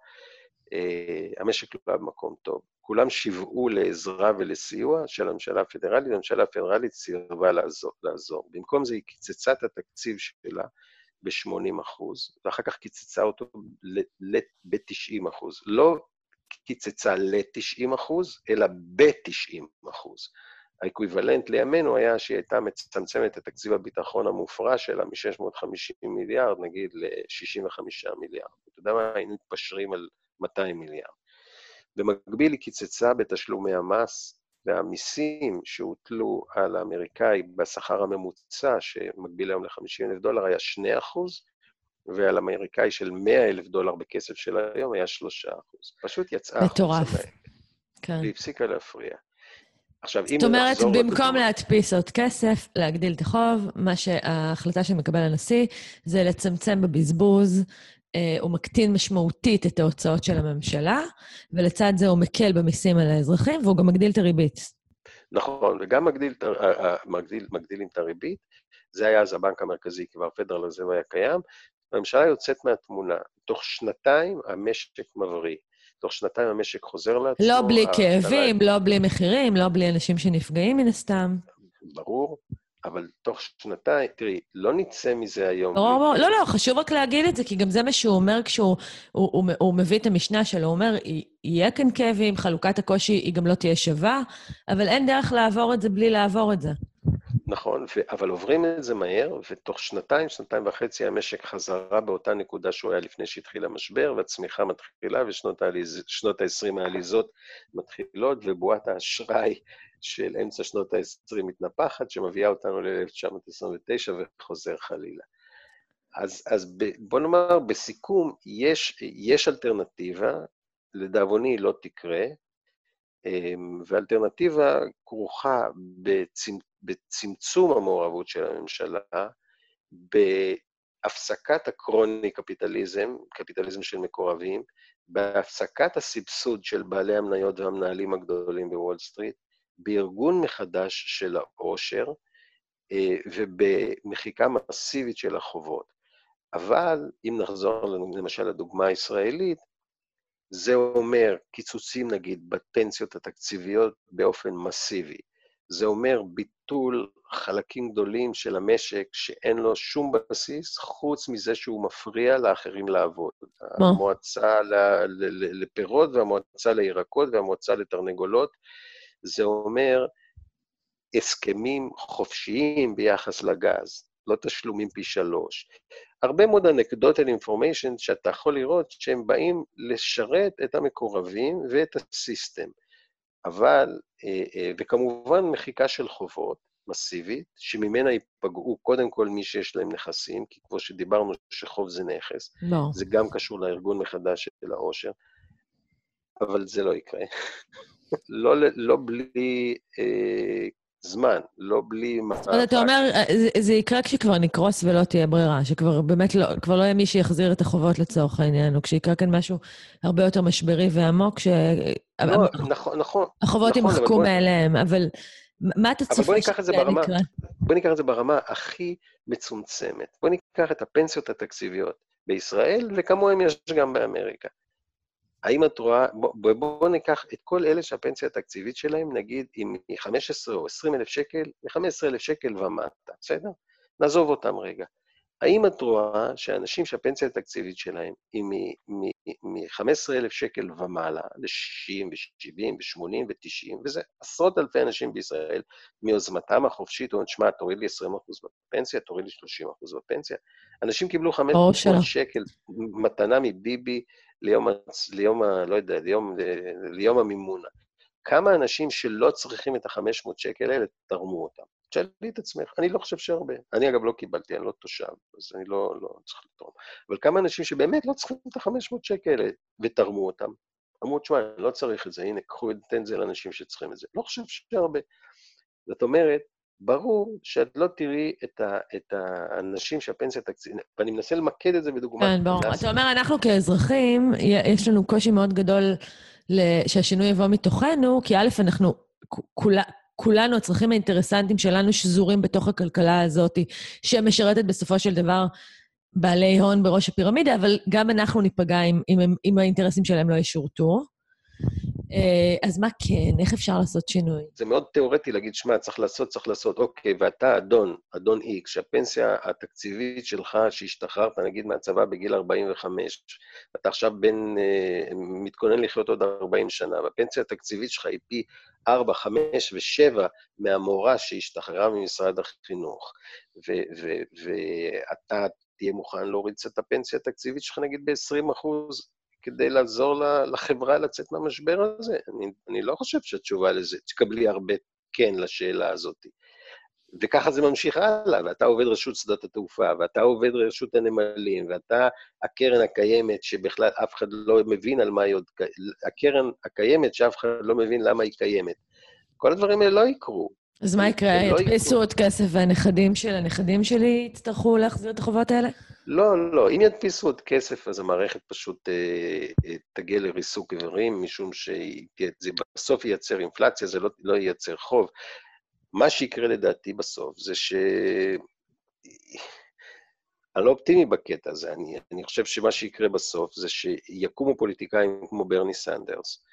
אה, המשק לא היה במקום טוב. כולם שיוועו לעזרה ולסיוע של הממשלה הפדרלית, הממשלה הפדרלית סירבה לעזור, לעזור. במקום זה היא קיצצה את התקציב שלה ב-80 אחוז, ואחר כך קיצצה אותו ב-90 אחוז. לא קיצצה ל-90 אחוז, אלא ב-90 אחוז. האקוויוולנט לימינו היה שהיא הייתה מצמצמת את תקציב הביטחון המופרע שלה מ-650 מיליארד, נגיד, ל-65 מיליארד. אתה יודע מה, היינו מתפשרים על 200 מיליארד. במקביל היא קיצצה בתשלומי המס והמיסים שהוטלו על האמריקאי בשכר הממוצע, שמקביל היום ל-50 אלף דולר, היה 2 אחוז, ועל אמריקאי של 100 אלף דולר בכסף של היום היה 3 אחוז. פשוט יצאה מטורף. כן. והפסיקה להפריע. עכשיו, אם זאת אומרת, במקום לדבר... להדפיס עוד כסף, להגדיל את החוב, מה שההחלטה שמקבל הנשיא זה לצמצם בבזבוז, אה, הוא מקטין משמעותית את ההוצאות של הממשלה, ולצד זה הוא מקל במיסים על האזרחים, והוא גם מגדיל את הריבית. נכון, וגם מגדיל, מגדיל, מגדילים את הריבית. זה היה אז הבנק המרכזי, כבר פדרל הזה היה קיים. הממשלה יוצאת מהתמונה. תוך שנתיים המשק מבריא. תוך שנתיים המשק חוזר לעצמו. לא בלי כאבים, לא בלי מחירים, לא בלי אנשים שנפגעים מן הסתם. ברור. אבל תוך שנתיים, תראי, לא נצא מזה היום. ברור, ברור. לא, לא, חשוב רק להגיד את זה, כי גם זה מה שהוא אומר כשהוא הוא, הוא, הוא מביא את המשנה שלו. הוא אומר, יהיה כאן כאבים, חלוקת הקושי היא גם לא תהיה שווה, אבל אין דרך לעבור את זה בלי לעבור את זה. נכון, ו- אבל עוברים את זה מהר, ותוך שנתיים, שנתיים וחצי המשק חזרה באותה נקודה שהוא היה לפני שהתחיל המשבר, והצמיחה מתחילה, ושנות ה-20 העליזות מתחילות, ובועת האשראי של אמצע שנות ה-20 מתנפחת, שמביאה אותנו ל-1929 וחוזר חלילה. אז, אז ב, בוא נאמר, בסיכום, יש, יש אלטרנטיבה, לדאבוני היא לא תקרה, אמ, ואלטרנטיבה כרוכה בצמצ, בצמצום המעורבות של הממשלה, בהפסקת הקרוני קפיטליזם, קפיטליזם של מקורבים, בהפסקת הסבסוד של בעלי המניות והמנהלים הגדולים בוול סטריט, בארגון מחדש של העושר אה, ובמחיקה מסיבית של החובות. אבל אם נחזור למשל לדוגמה הישראלית, זה אומר קיצוצים נגיד בפנסיות התקציביות באופן מסיבי. זה אומר ביטול חלקים גדולים של המשק שאין לו שום בסיס, חוץ מזה שהוא מפריע לאחרים לעבוד. מה? המועצה לפירות והמועצה לירקות והמועצה לתרנגולות זה אומר הסכמים חופשיים ביחס לגז, לא תשלומים פי שלוש. הרבה מאוד אנקדוטל אינפורמיישן שאתה יכול לראות שהם באים לשרת את המקורבים ואת הסיסטם. אבל, אה, אה, וכמובן מחיקה של חובות מסיבית, שממנה ייפגעו קודם כל מי שיש להם נכסים, כי כמו שדיברנו שחוב זה נכס, לא. זה גם קשור לארגון מחדש של העושר, אבל זה לא יקרה. לא, לא בלי אה, זמן, לא בלי... זאת אומרת, אתה אומר, אה, זה, זה יקרה כשכבר נקרוס ולא תהיה ברירה, שכבר באמת לא, כבר לא יהיה מי שיחזיר את החובות לצורך העניין, או כשיקרה כאן משהו הרבה יותר משברי ועמוק, ש... לא, נכון, נכון. החובות נכון, יימחקו מאליהם, אבל מה אתה צופה שיקרה? בוא ניקח את זה ברמה הכי מצומצמת. בוא ניקח את הפנסיות התקציביות בישראל, וכמוהם יש גם באמריקה. האם את רואה, בואו בוא ניקח את כל אלה שהפנסיה התקציבית שלהם, נגיד, אם היא 15 או 20 אלף שקל, מ-15 אלף שקל ומטה, בסדר? נעזוב אותם רגע. האם את רואה שאנשים שהפנסיה התקציבית שלהם היא מ-15,000 שקל ומעלה ל-60 ו-70 ו-80 ו-90, וזה עשרות אלפי אנשים בישראל, מיוזמתם החופשית, אומרים, שמע, תוריד לי 20% בפנסיה, תוריד לי 30% בפנסיה. אנשים קיבלו 500 שקל מתנה מביבי ליום, ליום, לא יודע, ליום, ליום המימונה. כמה אנשים שלא צריכים את ה-500 שקל האלה, תרמו אותם. תשאלי את עצמך, אני לא חושב שהרבה. אני אגב לא קיבלתי, אני לא תושב, אז אני לא, לא צריך לתרום. אבל כמה אנשים שבאמת לא צריכים את ה-500 שקל האלה, ותרמו אותם. אמרו, תשמע, אני לא צריך את זה, הנה, קחו, תן את זה לאנשים שצריכים את זה. לא חושב שהרבה. זאת אומרת, ברור שאת לא תראי את, ה, את האנשים שהפנסיה תקציבית, ואני מנסה למקד את זה בדוגמה. כן, ברור. אתה אומר, אנחנו כאזרחים, יש לנו קושי מאוד גדול שהשינוי יבוא מתוכנו, כי א', אנחנו, כולה, כולנו, הצרכים האינטרסנטיים שלנו שזורים בתוך הכלכלה הזאת, שמשרתת בסופו של דבר בעלי הון בראש הפירמידה, אבל גם אנחנו ניפגע אם, אם, אם האינטרסים שלהם לא ישורתו. אה, אז מה כן? איך אפשר לעשות שינוי? זה מאוד תיאורטי להגיד, שמע, צריך לעשות, צריך לעשות. אוקיי, ואתה אדון, אדון איקס, שהפנסיה התקציבית שלך, שהשתחררת, נגיד, מהצבא בגיל 45, אתה עכשיו בין, אה, מתכונן לחיות עוד 40 שנה, והפנסיה התקציבית שלך היא פי 4, 5 ו-7 מהמורה שהשתחררה ממשרד החינוך, ואתה תהיה מוכן להוריד את הפנסיה התקציבית שלך, נגיד, ב-20 אחוז, כדי לעזור לחברה לצאת מהמשבר הזה? אני, אני לא חושב שהתשובה לזה, תקבלי הרבה כן לשאלה הזאת. וככה זה ממשיך הלאה, ואתה עובד רשות שדות התעופה, ואתה עובד רשות הנמלים, ואתה הקרן הקיימת, שבכלל אף אחד לא מבין על מה היא עוד... הקרן הקיימת שאף אחד לא מבין למה היא קיימת. כל הדברים האלה לא יקרו. אז מה יקרה? לא ידפסו עוד כסף והנכדים של הנכדים שלי יצטרכו להחזיר את החובות האלה? לא, לא. אם ידפיסו עוד כסף, אז המערכת פשוט אה, אה, תגיע לריסוק איברים, משום שזה בסוף ייצר אינפלציה, זה לא, לא ייצר חוב. מה שיקרה לדעתי בסוף זה ש... אני לא אופטימי בקטע הזה, אני, אני חושב שמה שיקרה בסוף זה שיקומו פוליטיקאים כמו ברני סנדרס,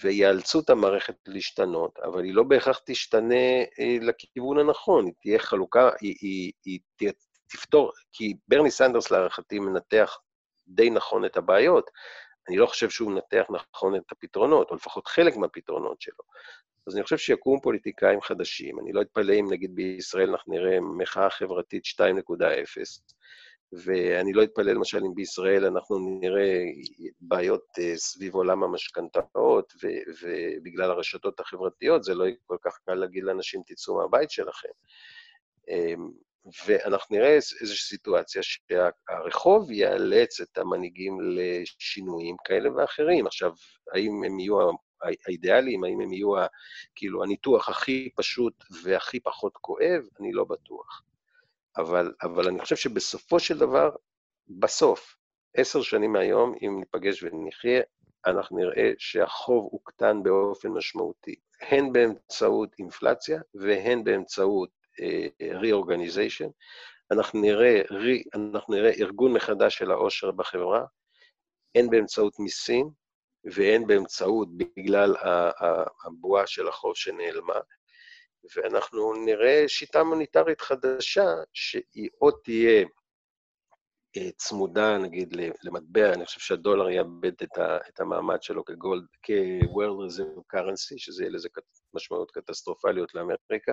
ויאלצו את המערכת להשתנות, אבל היא לא בהכרח תשתנה אה, לכיוון הנכון, היא תהיה חלוקה, היא, היא, היא תהיה, תפתור, כי ברני סנדרס להערכתי מנתח די נכון את הבעיות, אני לא חושב שהוא מנתח נכון את הפתרונות, או לפחות חלק מהפתרונות שלו. אז אני חושב שיקומו פוליטיקאים חדשים, אני לא אתפלא אם נגיד בישראל אנחנו נראה מחאה חברתית 2.0, ואני לא אתפלא למשל אם בישראל אנחנו נראה בעיות uh, סביב עולם המשכנתאות, ובגלל הרשתות החברתיות זה לא יהיה כל כך קל להגיד לאנשים, תצאו מהבית שלכם. ואנחנו נראה איזושהי סיטואציה שהרחוב יאלץ את המנהיגים לשינויים כאלה ואחרים. עכשיו, האם הם יהיו האידיאליים, האם הם יהיו כאילו הניתוח הכי פשוט והכי פחות כואב, אני לא בטוח. אבל, אבל אני חושב שבסופו של דבר, בסוף, עשר שנים מהיום, אם ניפגש ונחיה, אנחנו נראה שהחוב הוקטן באופן משמעותי, הן באמצעות אינפלציה והן באמצעות reorganization. אנחנו נראה, אנחנו נראה ארגון מחדש של העושר בחברה, הן באמצעות מיסים והן באמצעות, בגלל הבועה של החוב שנעלמה, ואנחנו נראה שיטה מוניטרית חדשה, שהיא עוד תהיה אה, צמודה, נגיד, למטבע, אני חושב שהדולר יאבד את, ה, את המעמד שלו כגולד, כ-World Reserve Currency, שזה יהיה לזה משמעויות קטסטרופליות לאמריקה,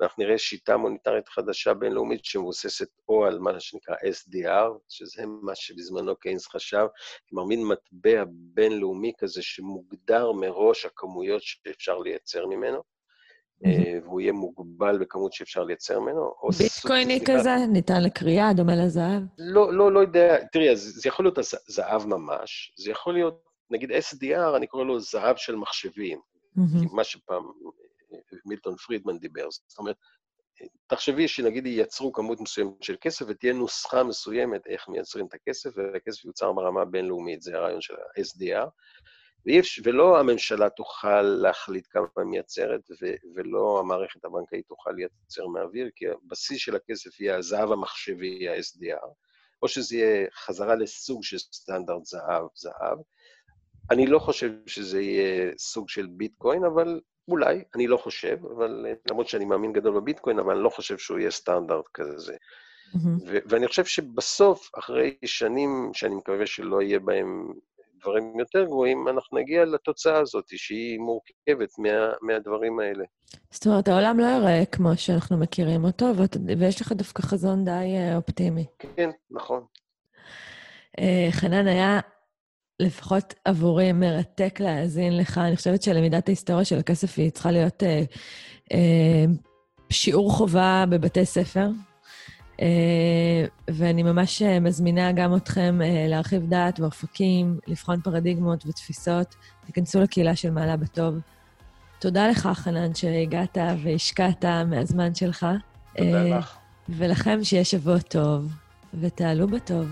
ואנחנו נראה שיטה מוניטרית חדשה בינלאומית שמבוססת או על מה שנקרא SDR, שזה מה שבזמנו קיינס חשב, כלומר מין מטבע בינלאומי כזה שמוגדר מראש הכמויות שאפשר לייצר ממנו. אה, והוא יהיה מוגבל בכמות שאפשר לייצר ממנו. ביטקויני כזה? ניתן לקריאה, דומה לזהב? לא, לא, לא יודע. תראי, זה יכול להיות זהב ממש, זה יכול להיות, נגיד SDR, אני קורא לו זהב של מחשבים. מה שפעם אה, מילטון פרידמן דיבר. זאת אומרת, תחשבי שנגיד ייצרו כמות מסוימת של כסף ותהיה נוסחה מסוימת איך מייצרים את הכסף, והכסף יוצר ברמה הבינלאומית, זה הרעיון של ה-SDR. ולא הממשלה תוכל להחליט כמה היא מייצרת, ולא המערכת הבנקאית תוכל לייצר מהאוויר, כי הבסיס של הכסף יהיה הזהב המחשבי, ה-SDR, או שזה יהיה חזרה לסוג של סטנדרט זהב, זהב. אני לא חושב שזה יהיה סוג של ביטקוין, אבל אולי, אני לא חושב, אבל למרות שאני מאמין גדול בביטקוין, אבל אני לא חושב שהוא יהיה סטנדרט כזה. ו- ואני חושב שבסוף, אחרי שנים שאני מקווה שלא יהיה בהם דברים יותר גבוהים, אנחנו נגיע לתוצאה הזאת, שהיא מורכבת מה, מהדברים האלה. זאת אומרת, העולם לא יראה כמו שאנחנו מכירים אותו, ואת, ויש לך דווקא חזון די אה, אופטימי. כן, נכון. אה, חנן, היה לפחות עבורי מרתק להאזין לך. אני חושבת שלמידת ההיסטוריה של הכסף היא צריכה להיות אה, אה, שיעור חובה בבתי ספר. אה, ואני ממש אה, מזמינה גם אתכם אה, להרחיב דעת ואופקים, לבחון פרדיגמות ותפיסות. תיכנסו לקהילה של מעלה בטוב. תודה לך, חנן, שהגעת והשקעת מהזמן שלך. תודה לך. ולכם שיהיה שבוע טוב, ותעלו בטוב.